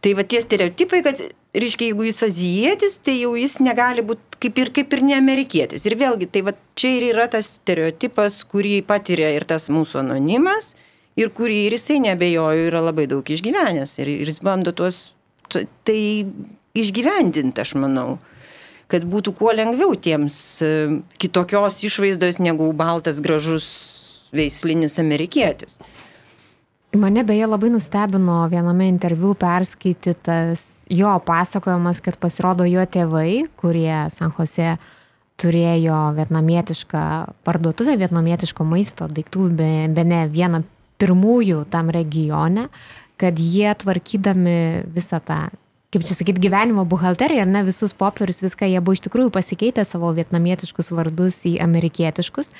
Tai va tie stereotipai, kad, reiškia, jeigu jis azijietis, tai jau jis negali būti kaip ir, kaip ir ne amerikietis. Ir vėlgi, tai va čia ir yra tas stereotipas, kurį patiria ir tas mūsų anonimas, ir kurį ir jisai nebejoju yra labai daug išgyvenęs. Ir, ir jis bando tuos, tu- tai išgyvendinti, aš manau kad būtų kuo lengviau tiems e, kitokios išvaizdos negu baltas gražus veislinis amerikietis. Mane beje labai nustebino viename interviu perskaitytas jo pasakojimas, kad pasirodo jo tėvai, kurie San Jose turėjo vietnamietišką parduotuvę, vietnamietiško maisto daiktų, be, be ne vieną pirmųjų tam regione, kad jie tvarkydami visą tą, kaip čia sakyti, gyvenimo buhalteriją, ar ne visus popierius, viską, jie buvo iš tikrųjų pasikeitę savo vietnamietiškus vardus į amerikietiškus.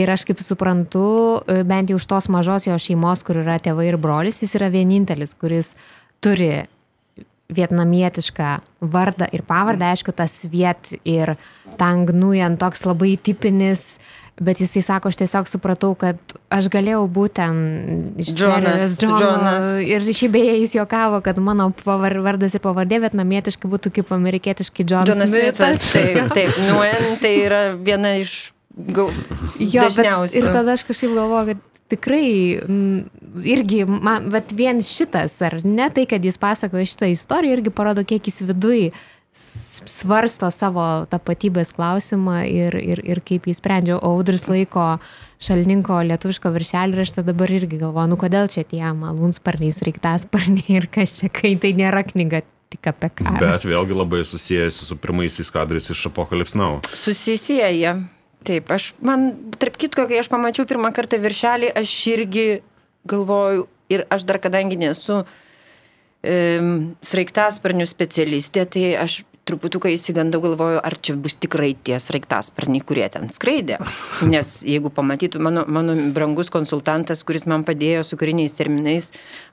Ir aš kaip suprantu, e, bent jau iš tos mažos jo šeimos, kur yra tėvai ir brolis, jis yra vienintelis, kuris turi vietnamietišką vardą ir pavardę, aišku, tas viet ir tang nujan toks labai tipinis, bet jisai sako, aš tiesiog supratau, kad aš galėjau būti ten serijos Džono. Džonas. Ir šiaip beje jis juokavo, kad mano vardas ir pavardė vietnamietiškai būtų kaip amerikietiškai John Jonas Smithas. Taip, taip. Nguyen tai yra viena iš Gau, Jo, bet dažniausiai. ir tada aš kažkaip galvoju, kad tikrai mm, irgi, man, bet vien šitas, ar ne tai, kad jis pasakoja šitą istoriją, irgi parodo, kiek jis viduje svarsto savo tapatybės klausimą ir, ir, ir kaip jį sprendžia. O audris laiko šalninko lietuviško viršelį ir aš tada dabar irgi galvoju, nu kodėl čia tie malūnsparniai, reiktasparniai ir kas čia, kai tai nėra knyga tik apie karą. Bet vėlgi labai susijęs su pirmaisiais kadrais iš Apocalypse Now. Susisieja. Taip, aš, man, tarp kitko, kai aš pamačiau pirmą kartą viršelį, aš irgi galvoju, ir aš dar kadangi nesu um, sraigtasparnių specialistė, tai aš truputuką įsigandau, galvoju, ar čia bus tikrai tie sraigtasparniai, kurie ten skraidė. Nes jeigu pamatytų mano, mano brangus konsultantas, kuris man padėjo su kariniais terminais,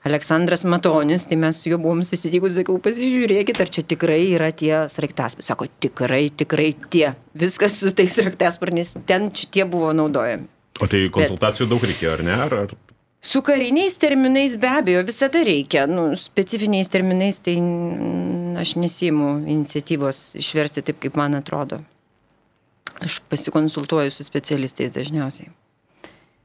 Aleksandras Matonis, tai mes su juo buvom susitikus, sakau, pasižiūrėkit, ar čia tikrai yra tie sraigtasparniai. Sako, tikrai, tikrai tie. Viskas su tais sraigtasparniais, ten šitie buvo naudojami. O tai konsultacijų daug reikėjo, ar ne? Ar, ar... Su kariniais terminais be abejo visada reikia. Nu, specifiniais terminais tai aš nesimu iniciatyvos išversti taip, kaip man atrodo. Aš pasikonsultuoju su specialistais dažniausiai.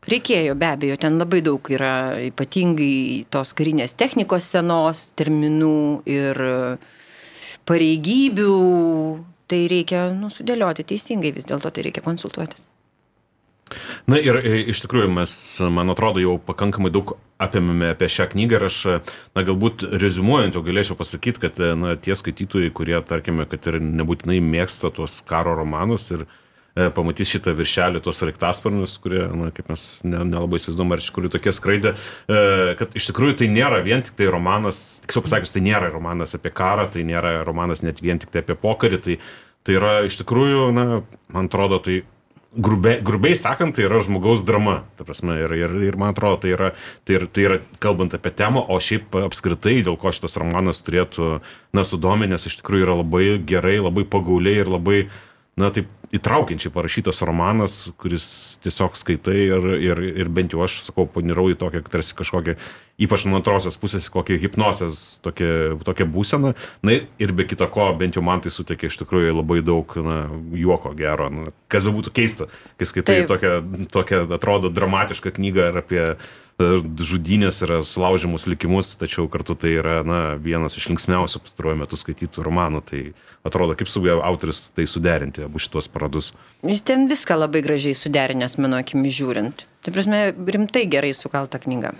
Reikėjo be abejo, ten labai daug yra ypatingai tos karinės technikos senos, terminų ir pareigybių. Tai reikia nu, sudėlioti teisingai, vis dėlto tai reikia konsultuotis. Na ir e, iš tikrųjų mes, man atrodo, jau pakankamai daug apėmėme apie šią knygą ir aš, na galbūt rezumuojant, jau galėčiau pasakyti, kad e, na, tie skaitytojai, kurie, tarkime, kad ir nebūtinai mėgsta tuos karo romanus ir e, pamatys šitą viršelį, tuos raiktasparnius, kurie, na, kaip mes ne- nelabai ne įsivaizduom, ar iš tikrųjų tokie skraidė, e, kad iš tikrųjų tai nėra vien tik tai romanas, tiksliau pasakius, tai nėra romanas apie karą, tai nėra romanas net vien tik tai apie pokarį, tai, tai yra iš tikrųjų, na, man atrodo, tai grubiai, grubiai sakant, tai yra žmogaus drama. Ta prasme, ir, ir, ir man atrodo, tai yra, tai, yra, tai yra kalbant apie temą, o šiaip apskritai, dėl ko šitas romanas turėtų, na, sudominęs, iš tikrųjų yra labai gerai, labai pagauliai ir labai, na, taip įtraukiančiai parašytas romanas, kuris tiesiog skaitai ir, ir, ir bent jau aš, sakau, panirau į tokią, tarsi kažkokią, ypač nuo antrosios pusės, kokią hipnozės, tokią, tokią būseną. Na ir be kita ko, bent jau man tai suteikia iš tikrųjų labai daug na, juoko gero. Na, kas be būtų keista, kai skaitai Taip. tokią, tokią, atrodo, dramatišką knygą ir apie e, žudynės ir sulaužimus likimus, tačiau kartu tai yra na, vienas iš linksmiausių pastaruoju metu skaitytų romanų. Tai atrodo, kaip sugebėjo autoris tai suderinti, abu šitos paradus. Jis ten viską labai gražiai suderinęs, mano akimi žiūrint. Tai prasme, rimtai gerai sukalta knyga.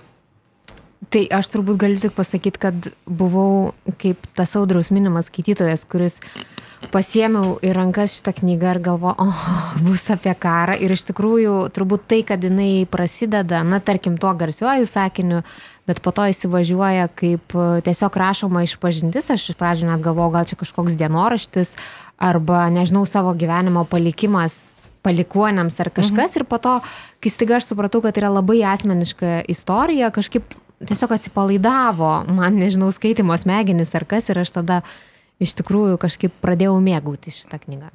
Tai aš turbūt galiu tik pasakyti, kad buvau kaip tas audriaus minimas skaitytojas, kuris pasiemiau į rankas šitą knygą ir galvo, o, bus apie karą. Ir iš tikrųjų, turbūt tai, kad jinai prasideda, na, tarkim, tuo garsiuoju sakiniu, bet po to įsivažiuoja kaip e, tiesiog rašoma išpažintis. Aš iš pradžių net galvojau, gal čia kažkoks dienoraštis arba, nežinau, savo gyvenimo palikimas palikuonėms ar kažkas. Mhm. Ir po to, kai staiga aš supratau, kad tai yra labai asmeniška istorija, kažkaip tiesiog atsipalaidavo man, nežinau, skaitimo smegenis ar kas. Ir aš tada iš tikrųjų kažkaip pradėjau mėgauti šitą knygą.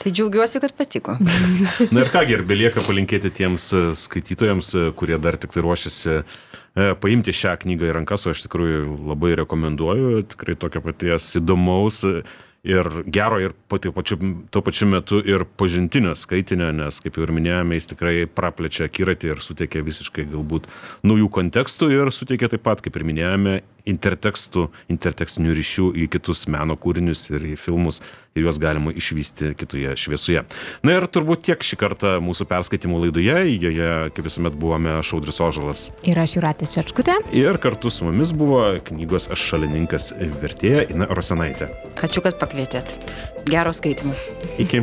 Tai džiaugiuosi, kad patiko. Na ir kągi, ir belieka palinkėti tiems e, skaitytojams, e, kurie dar tik tai ruošiasi e, paimti šią knygą į rankas, o aš tikrai labai rekomenduoju, tikrai tokio paties įdomaus ir gero ir pati, pačiu, tuo pačiu metu ir pažintinio skaitinio, nes, kaip jau ir minėjome, jis tikrai praplečia akiratį ir suteikia visiškai galbūt naujų kontekstų ir suteikia taip pat, kaip ir minėjome, intertekstų, intertekstinių ryšių į kitus meno kūrinius ir į filmus ir juos galima išvysti kitoje šviesoje. Na ir turbūt tiek šį kartą mūsų perskaitimų laidoje, joje kaip visuomet buvome Šaudris Ožalas. Ir aš Juratė Čerčkutė. Ir kartu su mumis buvo knygos šalininkas vertėja Ina Rosenaitė. Ačiū, kad pakvietėt. Gero skaitimo. Iki.